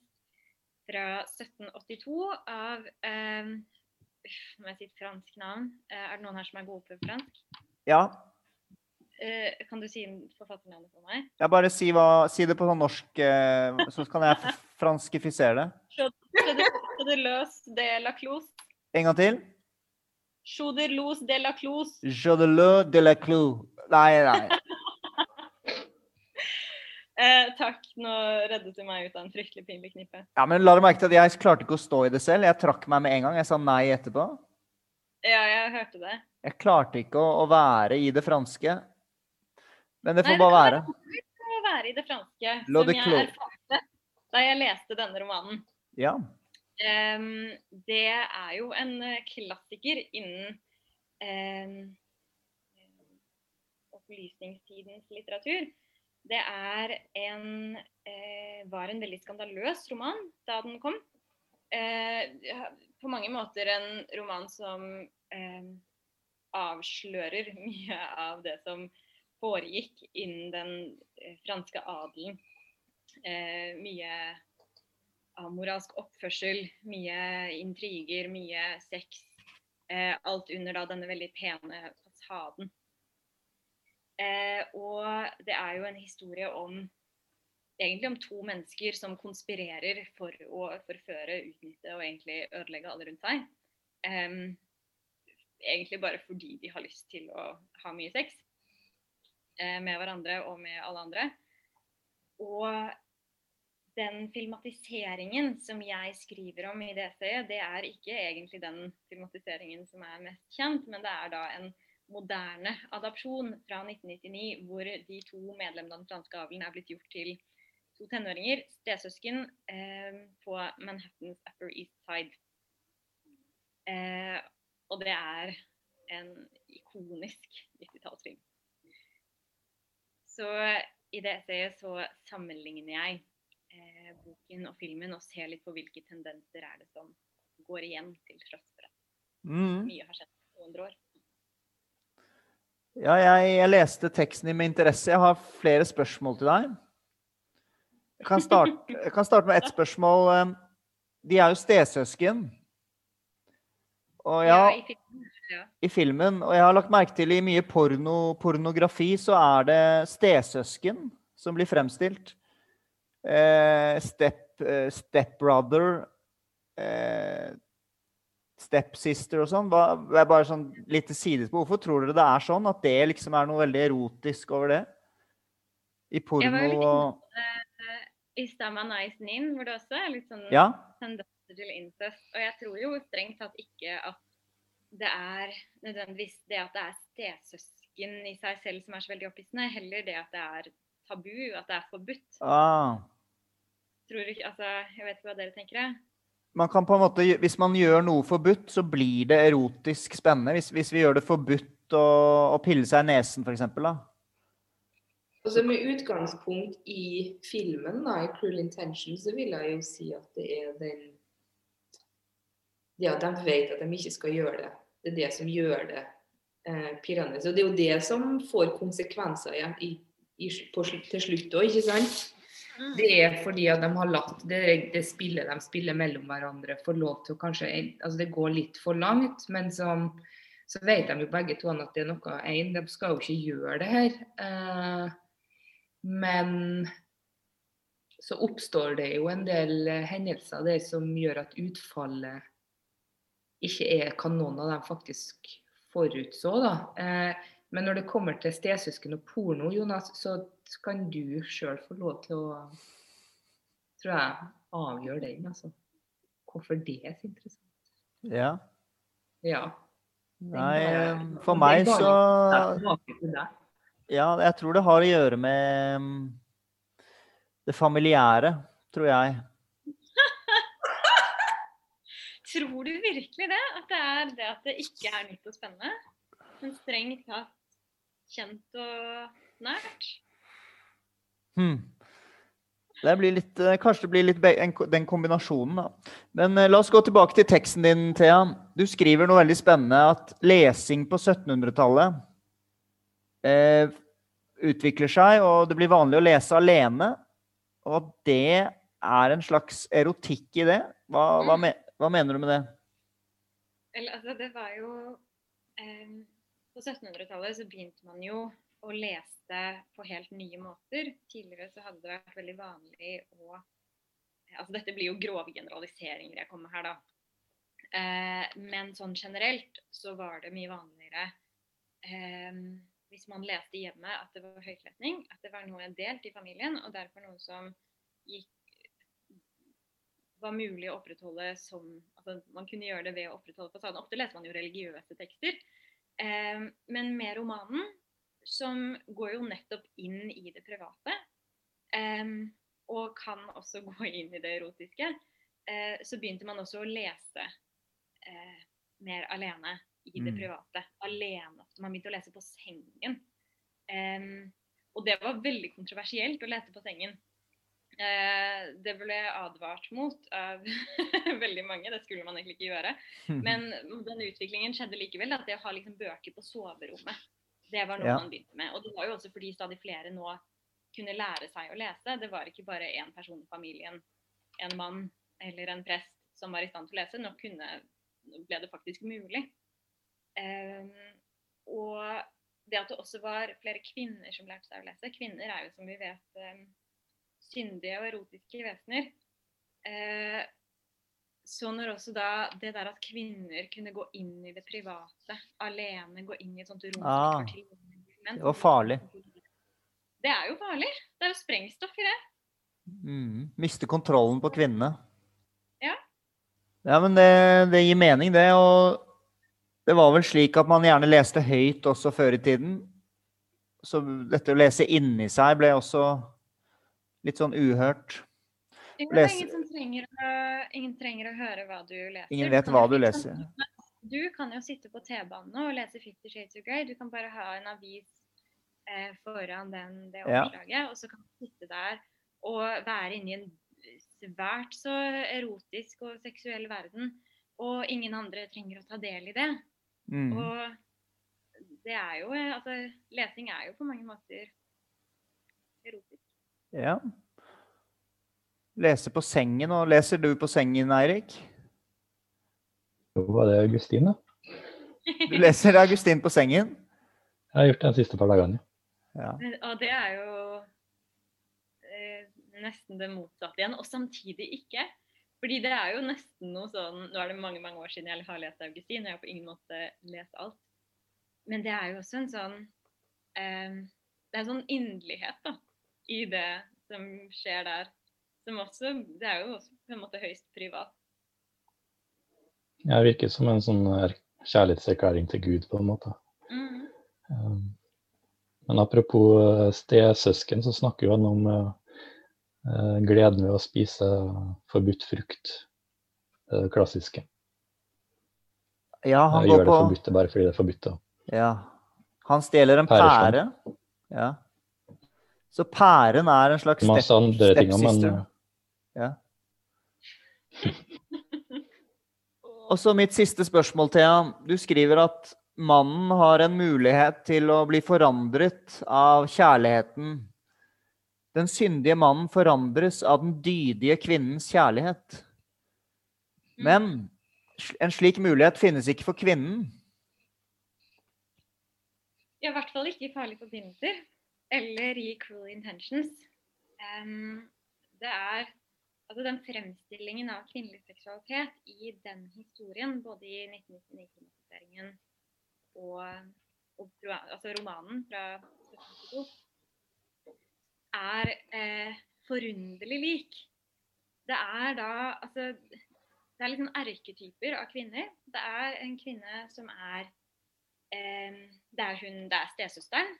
fra 1782 av um, uff, Må jeg si et fransk navn? Eh, er det noen her som er gode på fransk? Ja, Eh, kan du si forfatternavnet for meg? ja bare si, hva, si det på sånn norsk, eh, så kan jeg franskifisere det. Chaudeløs de la Clouse. En gang til. Chaudeløs de la Clouse. Jodeleu de la Clou. Nei, nei. Eh, takk, nå reddet du meg ut av en fryktelig pinlig knipe. Ja, men la deg merke til at jeg klarte ikke å stå i det selv. Jeg trakk meg med en gang. Jeg sa nei etterpå. Ja, jeg hørte det. Jeg klarte ikke å, å være i det franske. Men det Nei, får bare være. Det å være i det franske, som jeg erfarte da jeg leste denne romanen. Ja. Um, det er jo en klassiker innen um, opplysningstidens litteratur. Det er en, eh, var en veldig skandaløs roman da den kom. Eh, på mange måter en roman som eh, avslører mye av det som foregikk innen den eh, franske adelen. Eh, mye amoralsk oppførsel, mye intriger, mye sex. Eh, alt under da denne veldig pene fasaden. Eh, og det er jo en historie om egentlig om to mennesker som konspirerer for å forføre, utnytte og egentlig ødelegge alle rundt seg. Um, egentlig bare fordi de har lyst til å ha mye sex uh, med hverandre og med alle andre. Og den filmatiseringen som jeg skriver om i det det er ikke egentlig den filmatiseringen som er mest kjent, men det er da en moderne adopsjon fra 1999 hvor de to medlemmene av den franske avlen er blitt gjort til to tenåringer, stesøsken, eh, på Manhattans Upper East Side. Eh, og det er en ikonisk 90-tallsfilm. Så i det essayet så sammenligner jeg eh, boken og filmen og ser litt på hvilke tendenser er det som går igjen til tross for at Mm. mye har skjedd på 200 år. Ja, jeg, jeg leste teksten din med interesse. Jeg har flere spørsmål til deg. Jeg kan starte, jeg kan starte med ett spørsmål. De er jo stesøsken. Og ja, i filmen, ja. i filmen. Og jeg har lagt merke til i mye porno, pornografi så er det stesøsken som blir fremstilt. Eh, step, eh, stepbrother, eh, stepsister og sånn. Det er bare sånn til sidespor. Hvorfor tror dere det er sånn? At det liksom er noe veldig erotisk over det? I porno og uh, I Stamma Nice Nin, hvor det også er litt sånn Ja? tendenser til incest. Og jeg tror jo strengt tatt ikke at det er nødvendigvis det at det er stesøsken i seg selv som er så veldig opphissende, heller det at det er tabu, at det er forbudt. Ah. Tror ikke, altså, jeg vet ikke hva dere tenker. jeg. Man kan på en måte, Hvis man gjør noe forbudt, så blir det erotisk spennende. Hvis, hvis vi gjør det forbudt å, å pille seg i nesen, f.eks. Altså Med utgangspunkt i filmen, da, i 'Cruel Intention', så vil jeg jo si at det er den Det at de vet at de ikke skal gjøre det. Det er det som gjør det eh, pirrende. Så det er jo det som får konsekvenser på, til slutt òg, ikke sant? Det er fordi at de har latt det, det spillet de spiller mellom hverandre, få lov til å kanskje Altså det går litt for langt, men som, så vet de jo begge to at det er noe én. De skal jo ikke gjøre det her. Eh, men så oppstår det jo en del hendelser der som gjør at utfallet ikke er hva noen av dem faktisk forutså. Da. Eh, men når det kommer til stesøsken og porno, Jonas, så kan du sjøl få lov til å tror jeg, avgjøre den. Altså. Hvorfor det er så interessant. Ja. Ja. Nei, bare- for meg så. Ja, jeg tror det har å gjøre med mm, det familiære, tror jeg. Tror du virkelig det? At det er det at det ikke er nytt og spennende? Men strengt tatt kjent og nært? Hmm. Det blir litt, eh, kanskje det blir litt den kombinasjonen, da. Men eh, la oss gå tilbake til teksten din, Thea. Du skriver noe veldig spennende, at lesing på 1700-tallet eh, utvikler seg, og det blir vanlig å lese alene. Og at det er en slags erotikk i det. Hva, hva, me, hva mener du med det? Eller, altså, det var jo eh, På 1700-tallet så begynte man jo å lese på helt nye måter. Tidligere så hadde det vært veldig vanlig å Altså dette blir jo grove generaliseringer jeg kommer her, da. Eh, men sånn generelt så var det mye vanligere eh, hvis man leste hjemme at det var høytlesning, at det var noe delt i familien, og derfor noe som gikk var mulig å opprettholde som altså Man kunne gjøre det ved å opprettholde fasaden. Ofte leser man jo religiøse tekster. Eh, men med romanen, som går jo nettopp inn i det private, eh, og kan også gå inn i det erotiske, eh, så begynte man også å lese eh, mer alene i det Mm. private. Alene. Man begynte å lese på sengen. Og det var veldig kontroversielt å lese på sengen. Eh, det ble advart mot av veldig mange, det skulle man egentlig ikke gjøre. Men den utviklingen skjedde likevel, at det å ha liksom bøker på soverommet, det var noe Ja. man begynte med. Og det var jo også fordi stadig flere nå kunne lære seg å lese. Det var ikke bare én person i familien, en mann eller en prest, som var i stand til å lese. Nå kunne, ble det faktisk mulig. Um, og det at det også var flere kvinner som lærte seg å lese. Kvinner er jo, som vi vet, eh, syndige og erotiske vesener. Eh, så når også da det der at kvinner kunne gå inn i det private, alene gå inn i et sånt rom Ah, det var farlig. Det er jo farlig. Det er jo sprengstoff i det. Mm, miste kontrollen på kvinnene. Ja. Ja, men det, det gir mening, det. Og det var vel slik at man gjerne leste høyt også før i tiden. Så dette å lese inni seg ble også litt sånn uhørt. Jo, det er ingen trenger å, ingen trenger å høre hva du leser. Ingen vet hva du leser. Du kan jo sitte på T-banen og lese Fifty Shades of Grey. Du kan bare ha en avis eh, foran den, det Ja. oppslaget, og så kan du sitte der og være inni en svært så erotisk og seksuell verden, og ingen andre trenger å ta del i det. Mm. Og det er jo eh, Altså, lesing er jo på mange måter erotisk. Ja. Lese på sengen. Og leser du på sengen, Eirik? Jo, var det Augustin, da? Du leser Augustin på sengen? Jeg har gjort det de siste par dagene. Ja. Og det er jo eh, nesten det motsatte igjen, og samtidig ikke. Fordi det er jo nesten noe sånn Nå er det mange mange år siden jeg har lest Augustin, og jeg har på ingen måte lest alt. Men det er jo også en sånn eh, Det er en sånn inderlighet da, i det som skjer der. Som også Det er jo også på en måte høyst privat. Jeg virker som en sånn kjærlighetserklæring til Gud, på en måte. Mm. Um, Men apropos eh, stesøsken, så snakker jo han om eh, eh, gleden ved å spise forbudt frukt. Det klassiske. ja, han går går gjør det på forbudte bare fordi det er forbudt. Ja. Han stjeler en pære. Ja. Så pæren er en slags Masse step, andre ting, men Ja. Og så mitt siste spørsmål, Thea. Du skriver at mannen har en mulighet til å bli forandret av kjærligheten. Den syndige mannen forandres av den dydige kvinnens kjærlighet. Men en slik mulighet finnes ikke for kvinnen. Ja, i hvert fall ikke i farlige forbindelser. Eller i cruel intentions. Um, det er altså den fremstillingen av kvinnelig seksualitet i den historien, både i 1999-filmatiseringen og, og altså romanen fra 1792, er eh, forunderlig lik. Det er da altså Det er sånn erketyper av kvinner. Det er en kvinne som er eh, Det er hun, det er stesøsteren,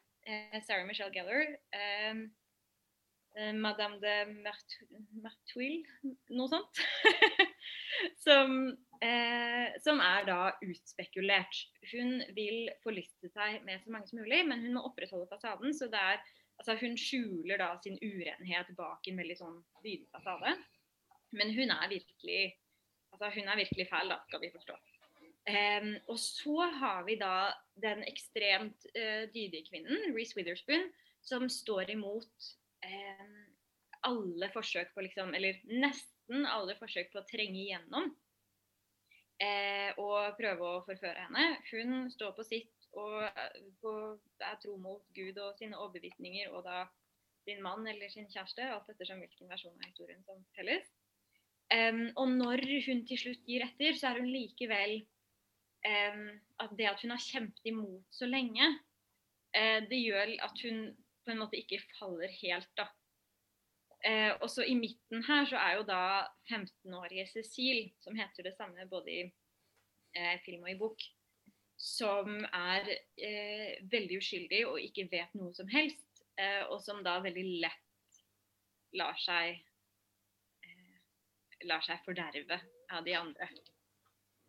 Sarah Michelle Gellar. Eh, eh, Madame de Martu- Martuil, noe sånt. som Eh, som er da utspekulert. Hun vil forlyste seg med så mange som mulig, men hun må opprettholde fasaden. Så er, altså hun skjuler da sin urenhet bak en veldig sånn dydig fasade. Men hun er virkelig altså hun er virkelig fæl, da, skal vi forstå. Um, og så har vi da den ekstremt uh, dydige kvinnen, Reece Witherspoon, som står imot um, alle forsøk på liksom, eller nesten alle forsøk på å trenge igjennom uh, og prøve å forføre henne. Hun står på sitt og på, er tro mot Gud og sine overbevisninger og da sin mann eller sin kjæreste, alt ettersom hvilken versjon av historien som telles. Um, og når hun til slutt gir etter, så er hun likevel at det at hun har kjempet imot så lenge, uh, det gjør at hun på en måte ikke faller helt, da. Eh, og så I midten her så er jo da 15-årige Cecil, som heter det samme både i eh, film og i bok, som er eh, veldig uskyldig og ikke vet noe som helst, eh, og som da veldig lett lar seg eh, lar seg forderve av de andre.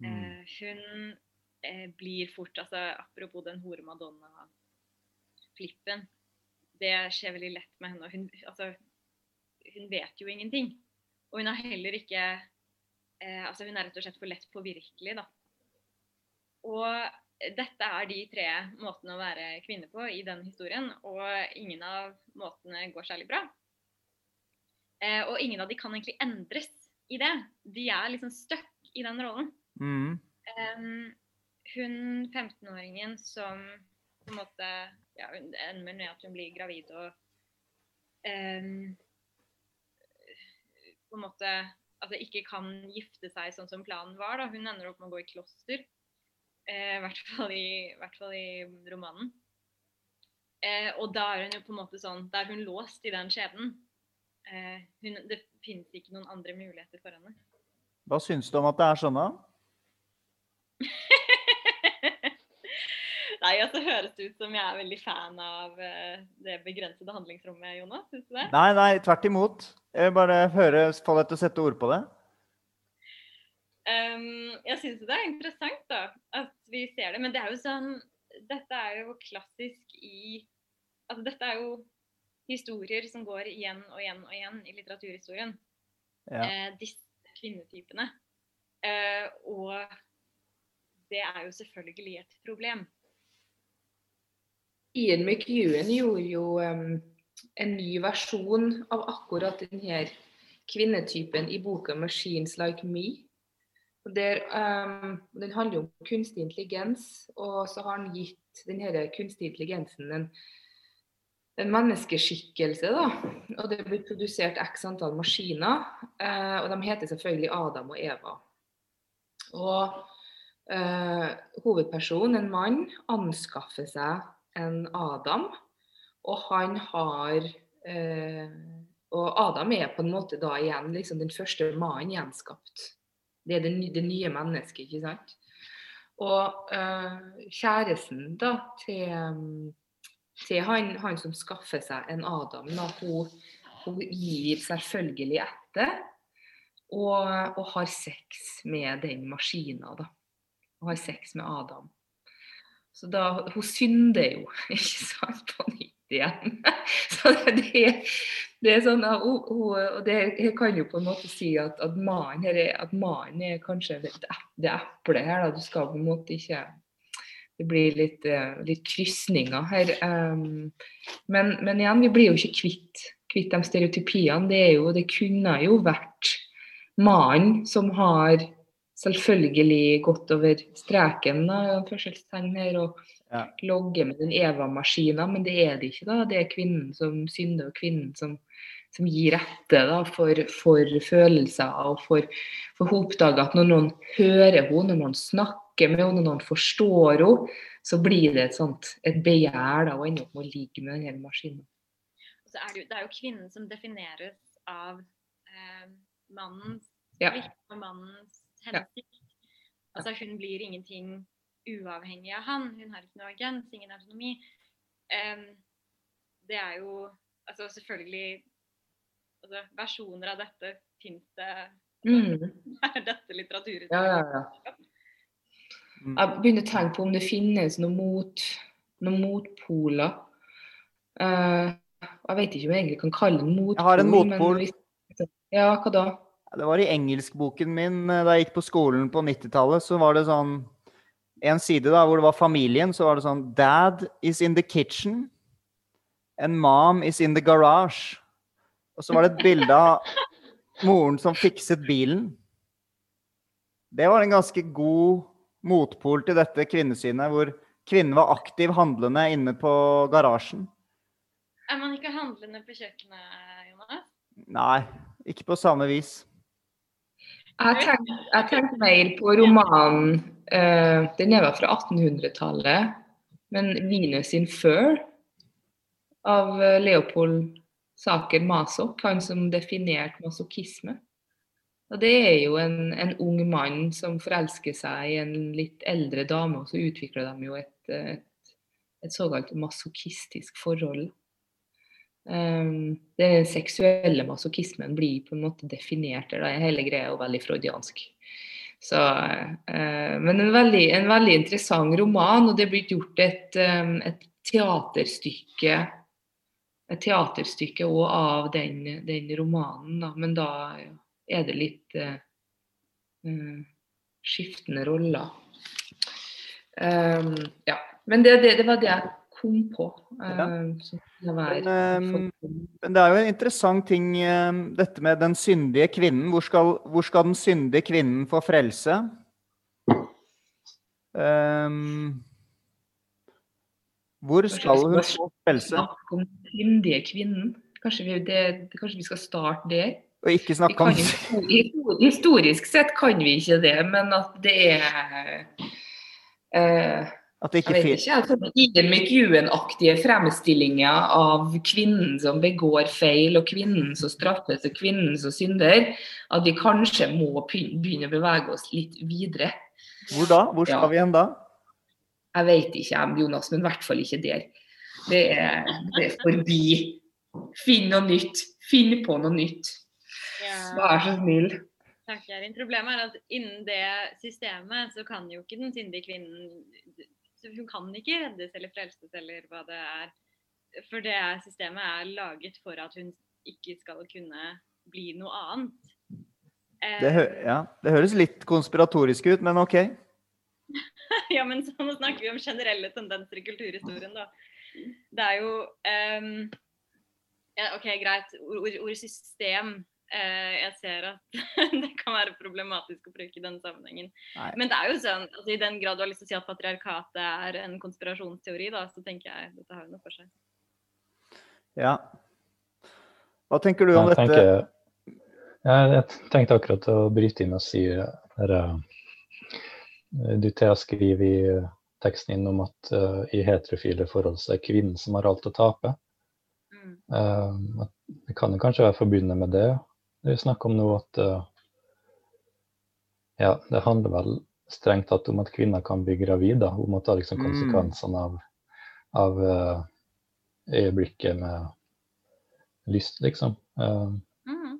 Mm. Eh, blir fort altså Apropos den hore madonna-flippen. Det skjer veldig lett med henne. Hun, altså, hun vet jo ingenting. Og hun er heller ikke eh, Altså hun er rett og slett for lett påvirkelig, da. Og dette er de tre måtene å være kvinne på i den historien, og ingen av måtene går særlig bra. Eh, og ingen av de kan egentlig endres i det. De er liksom stuck i den rollen. Mm. Um, hun 15-åringen som på en måte ja, ender med at hun blir gravid og um, på en måte altså ikke kan gifte seg sånn som planen var. Da. Hun ender opp med å gå i kloster. Eh, I hvert fall i, hvert fall i romanen. Eh, og da er hun jo på en måte sånn Da er hun låst i den skjebnen. Eh, hun, det finnes ikke noen andre muligheter for henne. Hva syns du om at det er sånn, da? Nei, så høres det ut som jeg er veldig fan av uh, det begrensede handlingsrommet, Jonas. Syns du det? Nei, nei, tvert imot. Jeg vil bare høre, få deg til å sette ord på det. Um, jeg syns det er interessant da, at vi ser det. Men det er jo sånn Dette er jo klassisk i Altså dette er jo historier som går igjen og igjen og igjen i litteraturhistorien. Ja. Eh, disse kvinnetypene. Eh, og det er jo selvfølgelig et problem. Ian McEwan gjorde jo um, en ny versjon av akkurat denne kvinnetypen i boka 'Machines Like Me'. Der, um, den handler om kunstig intelligens, og så har han gitt denne kunstig intelligensen en, en menneskeskikkelse. Da. Og det blir produsert x antall maskiner, uh, og de heter selvfølgelig Adam og Eva. Og uh, hovedpersonen, en mann, anskaffer seg enn Adam. Og han har eh, Og Adam er på en måte da igjen liksom den første mannen gjenskapt. Det er det, det nye mennesket, ikke sant. Og eh, kjæresten da til, til han, han, som skaffer seg en Adam, da, hun, hun gir selvfølgelig etter. Og, og, har sex med den maskina, da. Og har sex med Adam. Så da, hun synder jo, ikke sant, på nytt igjen. Så det, det er sånn, hun, hun, og det kan jo på en måte si at, at mannen er, kanskje det, det eplet her. Da. Du skal på en måte ikke Det blir litt, eh, litt krysninger her. Um, men, men, igjen, vi blir jo ikke kvitt, kvitt de stereotypiene. Det, jo, det kunne jo vært mannen som har selvfølgelig gått over streken da, her, og ja. logge med den Eva-maskina, men det er det ikke. da, Det er kvinnen som synder, og kvinnen som, som gir etter da, for, for, følelser. Og for, for hun oppdager at når noen hører henne, når noen snakker med henne, når noen forstår henne, så blir det et sånt et begjær da, å ender opp med å ligge med denne maskinen. Så er det, jo, det er jo kvinnen som defineres av eh, mannens ja. og mannens hensikt. Altså hun blir ingenting uavhengig av han. Hun har ikke noe agens, ingen autonomi. Um, det er jo altså selvfølgelig altså, Versjoner av dette fins det altså, mm. er dette litteraturhistorie? Ja, ja, ja. Mm. Jeg begynner å tenke på om det finnes noen, mot, noen motpoler. Uh, jeg vet ikke om jeg egentlig kan kalle det motpol. Jeg har en motpol. hvis- Ja, hva da? Det var i engelskboken min eh, da jeg gikk på skolen på 90-tallet. Så var det sånn En side da hvor det var familien, så var det sånn Dad is in the kitchen. And mom is in the garage. Og så var det et bilde av moren som fikset bilen. Det var en ganske god motpol til dette kvinnesynet, hvor kvinnen var aktiv handlende inne på garasjen. Er man ikke handlende på kjøkkenet, Jonas? Nei, ikke på samme vis. Jeg tenkte, jeg mer på romanen uh, Den er vel fra 1800-tallet, men 'Venus in Fur' av eh, Leopold Saker Masok, han som definerte masochisme. Og Det er jo en, en ung mann som forelsker seg i en litt eldre dame, og så utvikler de jo et, et, et såkalt masochistisk forhold. Um, den seksuelle masochismen blir på en måte definert eller. Hele greia er veldig freudiansk. Så, eh, men en veldig, en veldig interessant roman, og det er blitt gjort et, um, et teaterstykke et teaterstykke òg av den, den romanen, da. men da er det litt eh, skiftende roller. Um, ja. Men det, det, det var det jeg kom på. Ja. eh, være Men, det er jo en interessant ting, eh, dette med den syndige kvinnen. Hvor skal, hvor skal den syndige kvinnen få frelse? Um, hvor skal hun få frelse? Om syndige kvinnen. Kanskje vi, det, kanskje vi skal starte der? Og ikke snakke om historisk sett kan vi ikke det, men at det er eh, at det ikke Jeg vet fins ikke, altså, Ian McEwan-aktige fremstillinger av kvinnen som begår feil, og kvinnen som straffes, og kvinnen som synder, at vi kanskje må begynne å bevege oss litt videre. Hvor da? Hvor skal Ja. vi hen da? Jeg vet ikke, Jonas, men i hvert fall ikke der. Det er, det er forbi. Finn noe nytt. Finn på noe nytt. Ja. Vær så snill. Takk, Erin. Problemet er at innen det systemet så kan jo ikke den syndige kvinnen Hun kan ikke reddes eller frelses eller hva det er. For det systemet er laget for at hun ikke skal kunne bli noe annet. Det, hø Eh, ja, det høres litt konspiratorisk ut, men OK. ja, men så, nå snakker vi om generelle tendenser i kulturhistorien, da. Det er jo um, ja, OK, greit. Ord- Ordet system. Eh, jeg ser at det kan være problematisk å bruke i denne sammenhengen. Nei. Men det er jo sånn, altså, i den grad du har lyst til å si at patriarkatet er en konspirasjonsteori, da, så tenker jeg dette har jo noe for seg. Ja. Hva tenker du om Jeg dette? tenker, jeg, jeg tenkte akkurat å bryte inn og si der, eh, Dutea skriver i teksten inn om at uh, i heterofile forhold så er kvinnen som har alt å tape. Mm. Uh, det kan jo kanskje være forbundet med det. Det er snakk om nå at eh, Ja, det handler vel strengt tatt om at kvinner kan bli gravide. Hun må ta liksom Mm. konsekvensene av, av eh, øyeblikket med lyst, liksom. Eh, Mhm.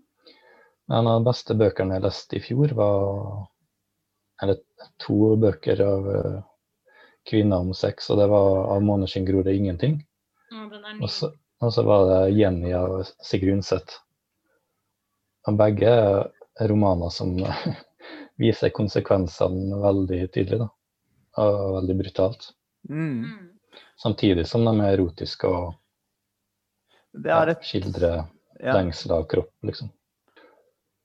en av de beste bøkene jeg leste i fjor, var eller to bøker av eh, kvinner om sex, og det var av Måneskinn gror det ingenting. Mm, Og så, og så var det Jenny av Sigrid Undset. Begge er romaner som viser konsekvensene veldig tydelig, da. Og veldig brutalt. Mm. Mm. Samtidig som de er erotiske og Det er ja, et skildrer ja. lengsel av kropp, liksom.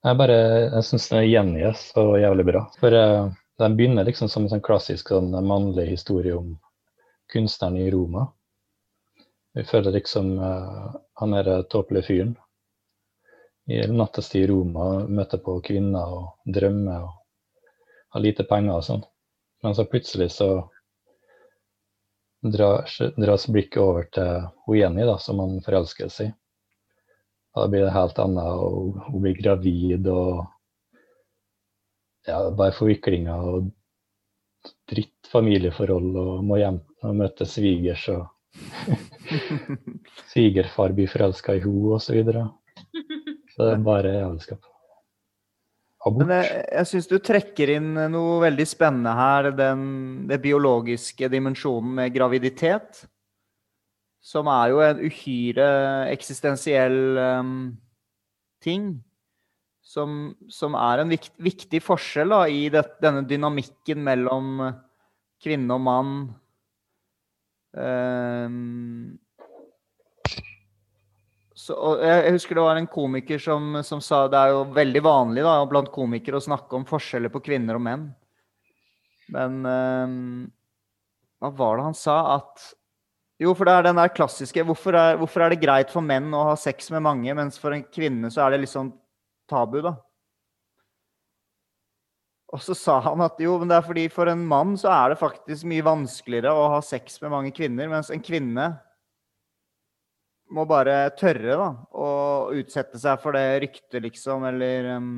Jeg bare, jeg syns det gjengis så jævlig bra. For uh, den begynner liksom som en sånn klassisk sånn mannlig historie om kunstneren i Roma. Vi føler liksom uh, han er tåpelige fyren i nattestid i Roma, møter på kvinner og drømmer og har lite penger og sånn. Men så plutselig så dras, dras blikket over til hun Jenny, da, som han forelsker seg i. Da blir det helt annet, og hun blir gravid og ja, bare forviklinger og dritt familieforhold og må hjem og møte svigers og svigerfar blir forelska i henne osv. Så, det er bare jævelskap. abort. Men jeg, jeg syns du trekker inn noe veldig spennende her, den, den biologiske dimensjonen med graviditet. Som er jo en uhyre eksistensiell um, ting. Som, som er en vikt, viktig forskjell da, i det, denne dynamikken mellom kvinne og mann. Em, så, jeg husker det var en komiker som, som sa det er jo veldig vanlig da, blant komikere å snakke om forskjeller på kvinner og menn. Men øh, hva var det han sa? At Jo, for det er den der klassiske hvorfor er, hvorfor er det greit for menn å ha sex med mange, mens for en kvinne så er det litt sånn tabu, da? Og så sa han at jo, men det er fordi for en mann så er det faktisk mye vanskeligere å ha sex med mange kvinner, mens en kvinne må bare tørre, da, å utsette seg for det ryktet, liksom, eller um,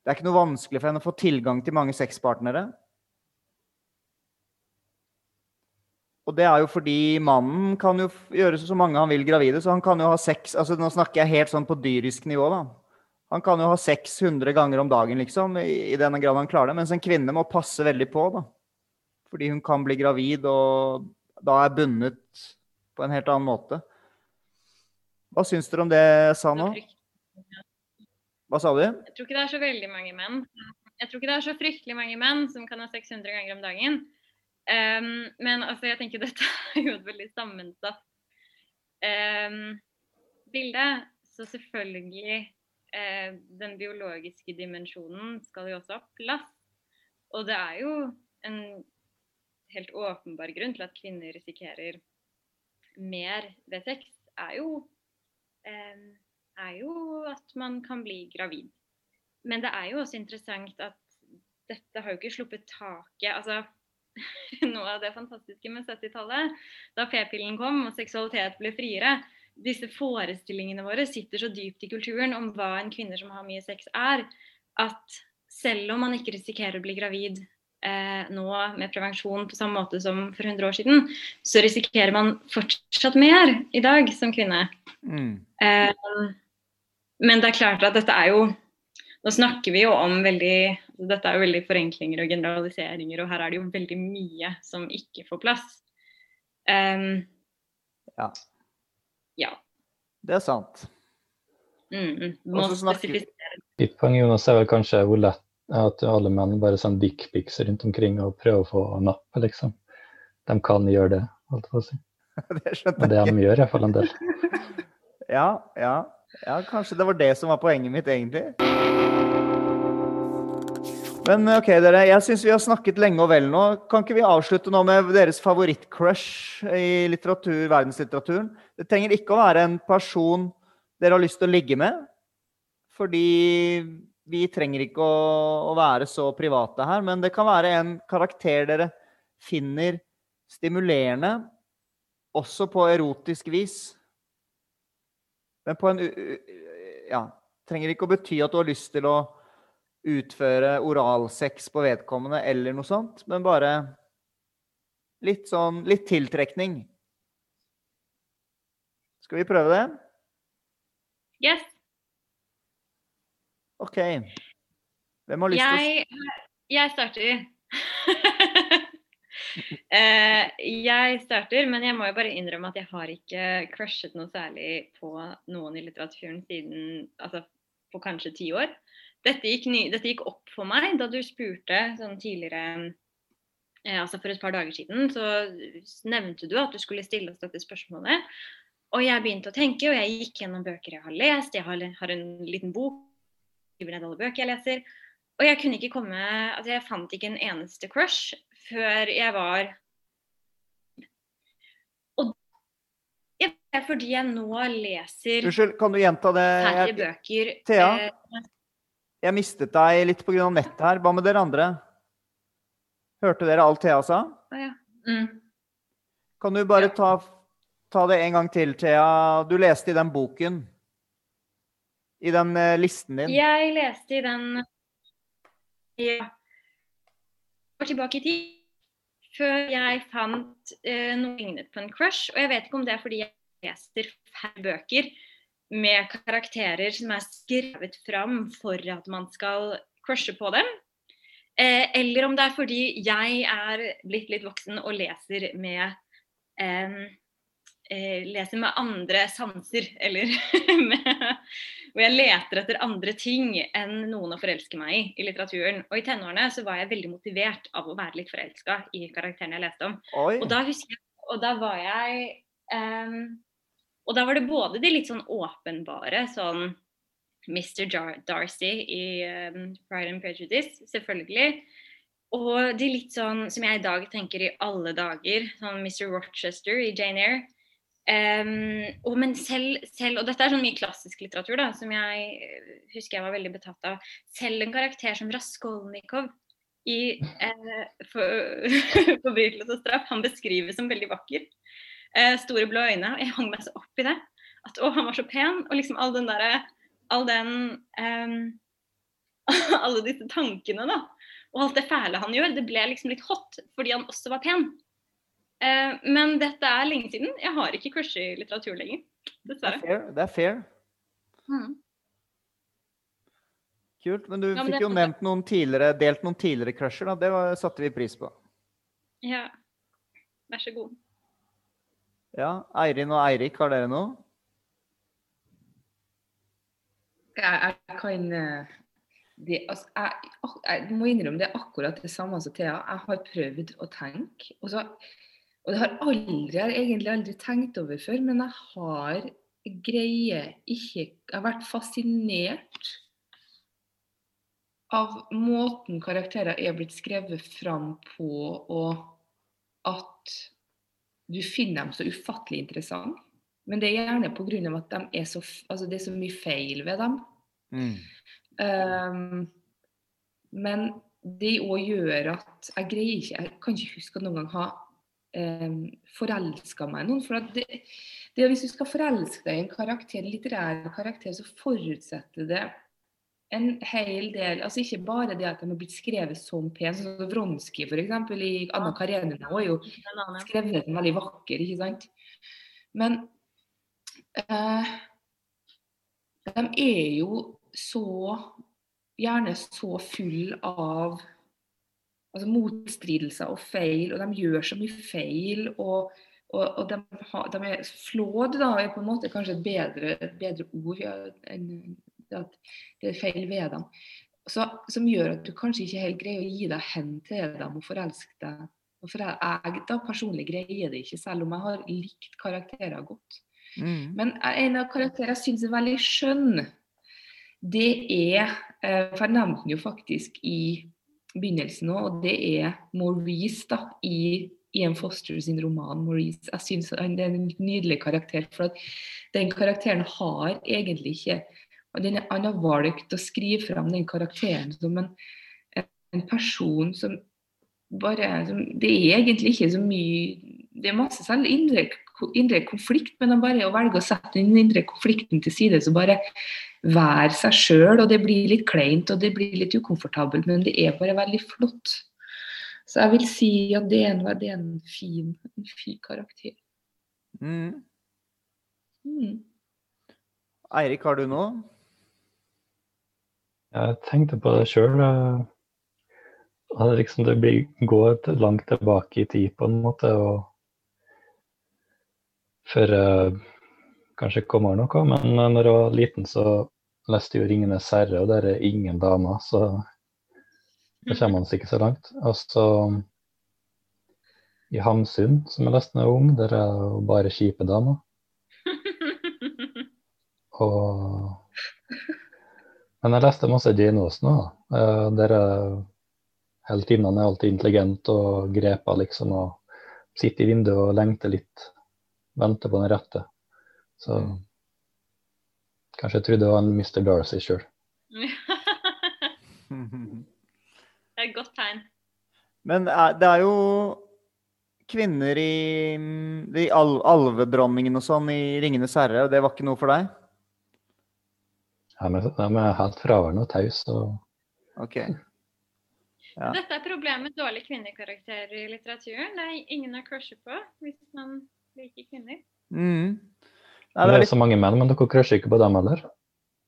Det er ikke noe vanskelig for henne å få tilgang til mange sexpartnere. Og det er jo fordi mannen kan jo gjøre så mange han vil gravide, så han kan jo ha sex altså Nå snakker jeg helt sånn på dyrisk nivå, da. Han kan jo ha sex 100 ganger om dagen, liksom, i, i denne grad han klarer det. Mens en kvinne må passe veldig på, da. Fordi hun kan bli gravid og da er bundet på en helt annen måte. Hva syns dere om det jeg sa nå? Hva sa du? Jeg tror ikke det er så veldig mange menn. Jeg tror ikke det er så fryktelig mange menn som kan ha 600 ganger om dagen. Um, men altså, jeg tenker dette er jo et veldig sammensatt um, bilde. Så selvfølgelig uh, Den biologiske dimensjonen skal jo også ha plass. Og det er jo en helt åpenbar grunn til at kvinner risikerer mer ved sex, er jo er jo at man kan bli gravid. Men det er jo også interessant at dette har jo ikke sluppet taket. Altså, noe av det fantastiske med 70-tallet, da p-pillen kom og seksualitet ble friere, disse forestillingene våre sitter så dypt i kulturen om hva en kvinne som har mye sex er, at selv om man ikke risikerer å bli gravid eh, nå med prevensjon på samme måte som for 100 år siden, så risikerer man fortsatt mer i dag som kvinne. Mm. Eh, men det er klart at dette er jo Nå snakker vi jo om veldig Dette er jo veldig forenklinger og generaliseringer, og her er det jo veldig mye som ikke får plass. Em, Ja. ja. Det er sant. Mm, mm. Må spesifisere. Ditt poeng Jonas, er vel kanskje hvor lett at alle menn bare sender dickpics rundt omkring og prøver å få napp, liksom. De kan gjøre det, holdt jeg på å si. Det skjønte jeg. det de gjør, iallfall en del. Ja, ja. ja, kanskje det var det som var poenget mitt, egentlig. Men ok, dere. Jeg syns vi har snakket lenge og vel nå. Kan ikke vi avslutte nå med deres favorittcrush i litteratur, verdenslitteraturen? Det trenger ikke å være en person dere har lyst til å ligge med. Fordi vi trenger ikke å, å være så private her. Men det kan være en karakter dere finner stimulerende, også på erotisk vis. Men på en Ja. Trenger ikke å bety at du har lyst til å utføre oralsex på vedkommende eller noe sånt, men bare litt sånn Litt tiltrekning. Skal vi prøve det? Yes. OK. Hvem har lyst til å Jeg, starter. Eh, jeg starter, men jeg må jo bare innrømme at jeg har ikke crushet noe særlig på noen i litteraturen siden altså på kanskje ti år. Dette gikk, ny, dette gikk opp for meg da du spurte sånn tidligere eh, altså For et par dager siden så nevnte du at du skulle stille oss dette spørsmålet. Og jeg begynte å tenke, og jeg gikk gjennom bøker jeg har lest. Jeg har, har en liten bok, skriver ned alle bøker jeg leser. Og jeg kunne ikke komme Altså, jeg fant ikke en eneste crush før jeg var Og det er fordi jeg nå leser Unnskyld, kan du gjenta det? færre bøker. Thea? eh, jeg mistet deg litt pga. nettet her. Hva med dere andre? Hørte dere alt Thea sa? å ja. mm. Kan du bare ta, ta det en gang til, Thea? Du leste i den boken. I den eh, listen din. Jeg leste i den ja, går tilbake i tid, før jeg fant uh, noe lignet på en crush. Og jeg vet ikke om det er fordi jeg leser færre bøker med karakterer som er skrevet fram for at man skal crushe på dem. Eh, eller om det er fordi jeg er blitt litt voksen og leser med eh, leser med andre sanser, eller med, hvor jeg leter etter andre ting enn noen å forelske meg i i litteraturen. Og i tenårene så var jeg veldig motivert av å være litt forelska i karakterene jeg leste om. Oi. Og da husker jeg, og da var jeg um, Og da var det både de litt sånn åpenbare, sånn Mr. Jar Darcy i um, Pride and Prejudice, selvfølgelig. Og de litt sånn som jeg i dag tenker i alle dager, sånn Mr. Rochester i Jane Eyre. Ehm, og, men selv, selv, og dette er sånn mye klassisk litteratur da, som jeg eh, husker jeg var veldig betatt av. Selv en karakter som Raskolnikov i eh, for, og straff' han beskrives som veldig vakker. Eh, store blå øyne. Jeg hang meg så opp i det. At å, han var så pen. Og liksom all den derre All den um, Alle disse tankene, da. Og alt det fæle han gjør. Det ble liksom litt hot fordi han også var pen. Eh, men dette er lenge siden. Jeg har ikke crush i litteratur lenger. Det er fair. Det er fair. Mm. Kult. Men du Ja, men fikk det- jo nevnt noen tidligere, delt noen tidligere crusher, da. Det var, satte vi pris på. Ja. Vær så god. Ja. Eirin og Eirik, har dere noe? Jeg, jeg kan eh, det, altså, jeg, jeg må innrømme det er akkurat det samme som Thea. Jeg har prøvd å tenke. Og, så, og det har aldri, jeg har egentlig aldri tenkt over før, men jeg har greie ikke Jeg har vært fascinert av måten karakterer er blitt skrevet fram på, og at du finner dem så ufattelig interessante. Men det er gjerne pga. at de er så, altså det er så mye feil ved dem. Mm. Um, men det òg gjør at jeg greier ikke Jeg kan ikke huske at noen gang ha um, forelska meg i noen. For at det, det, hvis du skal forelske deg i en karakter, en litterær karakter, så forutsetter det en hel del altså Ikke bare det at de har blitt skrevet som pen, sånn som Vronsky f.eks. i Anna Karenina var jo skrevet veldig vakker, ikke sant? Men eh, de er jo så gjerne så full av altså motstridelser og feil, og de gjør så mye feil. og og, og de, har, de er flåd, da, er på en måte kanskje et bedre, bedre ord ja, enn at det er feil ved dem. Så, som gjør at du kanskje ikke helt greier å gi deg hen til dem og forelske deg. Og for jeg, jeg da personlig greier det ikke, selv om jeg har likt karakterer godt. Mm. Men en av karakterene jeg syns er veldig skjønn, det er eh, For jeg nevnte den jo faktisk i begynnelsen òg, og det er Maurice da, i Ian Foster sin roman 'Maurice'. Jeg synes Det er en nydelig karakter. For den karakteren har egentlig ikke den, Han har valgt å skrive fram den karakteren som en, en person som bare som, Det er egentlig ikke så mye Det er masse selv indre, konflikt, men han bare å velge å sette den indre konflikten til side, så bare være seg sjøl. Og det blir litt kleint og det blir litt ukomfortabelt, men det er bare veldig flott. Så jeg vil si at det er en, det er en, fin, en fin karakter. Mm. Mm. Eirik, har du noe? Jeg tenkte på det sjøl. Liksom det blir, går langt tilbake i tid, på en måte. og Før uh, kanskje kommer noe. Men når jeg var liten, så leste jeg jo 'Ringenes herre', og der er ingen damer. Så da kommer man ikke så langt. Og så i Hamsun, som jeg leste da var ung, der er jo bare kjipe damer. Og Men jeg leste masse Jane Austen òg. Uh, der er heltinnene er alltid intelligent og grepa, liksom. Og sitter i vinduet og lengter litt. Venter på den rette. Så kanskje jeg trodde det var en Mr. Darcy sjøl. det er et godt tegn. Men er- det er jo kvinner i mm, de al alvedronningen og sånn i 'Ringenes herre', og det var ikke noe for deg? Ja, men de er helt fraværende og tause. Og OK. Ja. Dette er problemet med dårlige kvinnekarakterer i litteraturen. Det er ingen å crushe på hvis man liker kvinner. Mm. Nei, det Det er litt, så mange menn, men dere crusher ikke på dem heller.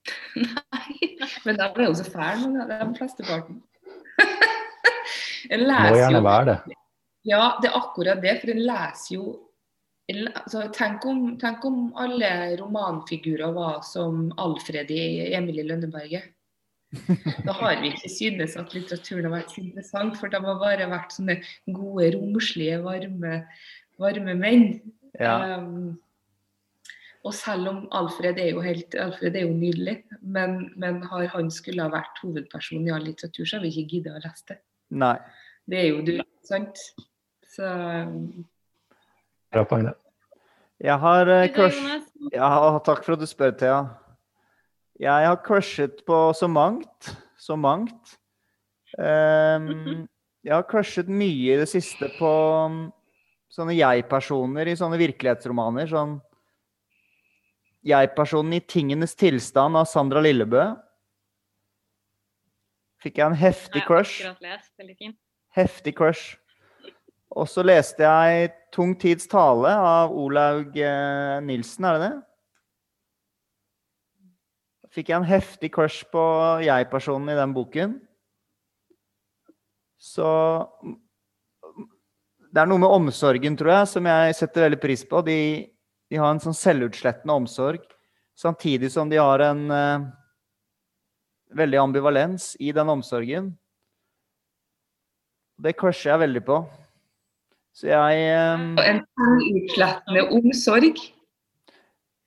Nei, men da er jo så fæle, nå, de flesteparten. En Må gjerne være det. Ja, det er akkurat det, for en leser jo altså, tenk, om, tenk om alle romanfigurer var som Alfred i Emil i Lønneberget. Da har vi ikke synes at litteraturen har vært interessant, for de har bare vært sånne gode, romslige, varme, varme menn. Ja. Um, og selv om Alfred er jo helt, Alfred er jo nydelig, men, men har han skulle ha vært hovedperson i all litteratur, så har vi ikke giddet å lese det. Nei. Det er jo du, sant? Så Bra poeng, det. Jeg har uh, crush... Ja, takk for at du spør, Thea. Jeg har crushet på så mangt. Så mangt. Um, jeg har crushet mye i det siste på um, sånne jeg-personer i sånne virkelighetsromaner. Sånn Jeg-personen i Tingenes tilstand av Sandra Lillebø. Fikk jeg en heftig crush. Heftig crush. Og så leste jeg 'Tung tids tale' av Olaug eh, Nilsen, er det det? Fikk jeg en heftig crush på jeg-personen i den boken. Så Det er noe med omsorgen, tror jeg, som jeg setter veldig pris på. De, de har en sånn selvutslettende omsorg, samtidig som de har en uh, veldig ambivalens i den omsorgen. Det crusher jeg veldig på. Så jeg um, en utslettende omsorg.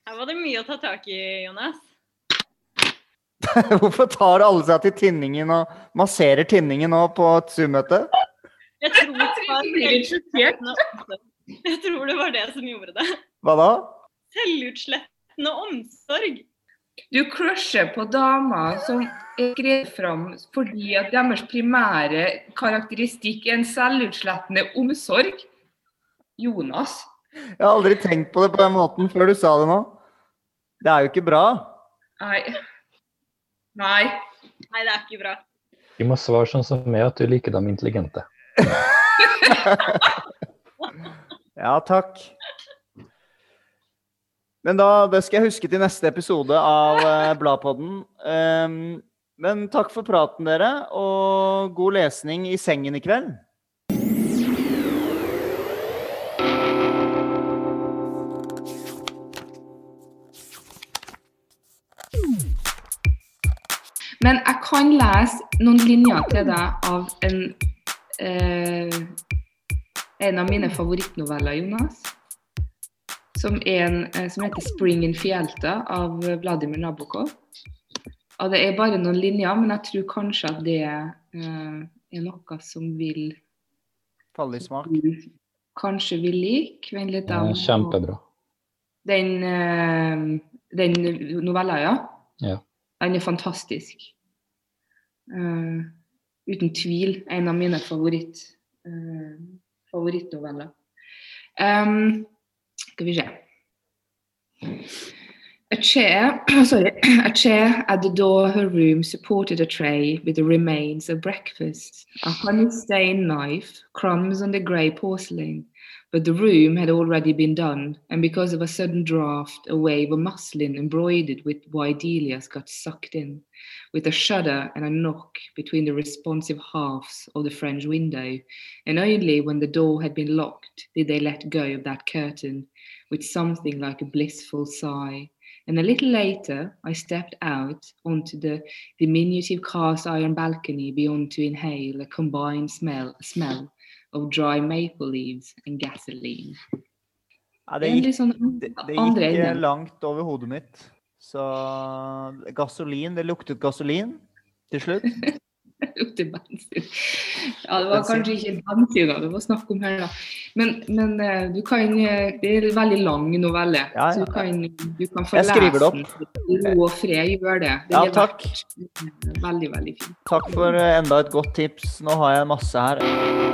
Her var det mye å ta tak i, Jonas. Hvorfor tar alle seg til tinningen og masserer tinningen nå på et Zoom-møte? Jeg tror, selvutslettende jeg tror det var det som gjorde det. Hva da? Selvutslettende omsorg. Du crusher på damer som er skrevet fram fordi at deres primære karakteristikk er en selvutslettende omsorg. Jonas. Jeg har aldri tenkt på det på den måten før du sa det nå. Det er jo ikke bra. Nei. Nei. Nei, det er ikke bra. Du må svare sånn som meg, at du liker dem intelligente. Ja, takk. Men da, det skal jeg huske til neste episode av eh, Bladpodden. Um, men takk for praten, dere, og god lesning i sengen i kveld. Men jeg kan lese noen linjer til deg av en, eh, en av mine favorittnoveller, Jonas. Som, en, eh, som heter 'Spring in Fielta' av Vladimir Nabokov. Og Det er bare noen linjer, men jeg tror kanskje at det eh, er noe som vil Falle i smak. kanskje vil like. Vent litt. Er kjempebra. Den, eh, den novella, ja. Ja. Den er fantastisk. Eh, uten tvil en av mine favoritt, uh, favorittnoveller. Um, skal vi se. A chair, sorry, a chair at the door of her room supported a tray with the remains of breakfast, a honey-stained knife, crumbs on the grey porcelain. But the room had already been done, and because of a sudden draught, a wave of muslin embroidered with white dahlias got sucked in, with a shudder and a knock between the responsive halves of the French window, and only when the door had been locked did they let go of that curtain, with something like a blissful sigh. And a little later, I stepped out onto the diminutive cast iron balcony beyond to inhale a combined smell, smell of dry maple leaves and gasoline. Ja, Det det gikk, sånn det, det gikk langt over hodet mitt. Så gasolin Det luktet gasolin til slutt. lukter bensin. Ja, det var Bensin. kanskje ikke bensin da, det var snakk om her, da. Men, men eh, du kan eh, Det er en veldig lang novelle, Ja, så du kan, du kan få lese den ro og fred. Gjør det. Det Ja, takk. Veldig, veldig fint. Takk for eh, enda et godt tips. Nå har jeg masse her.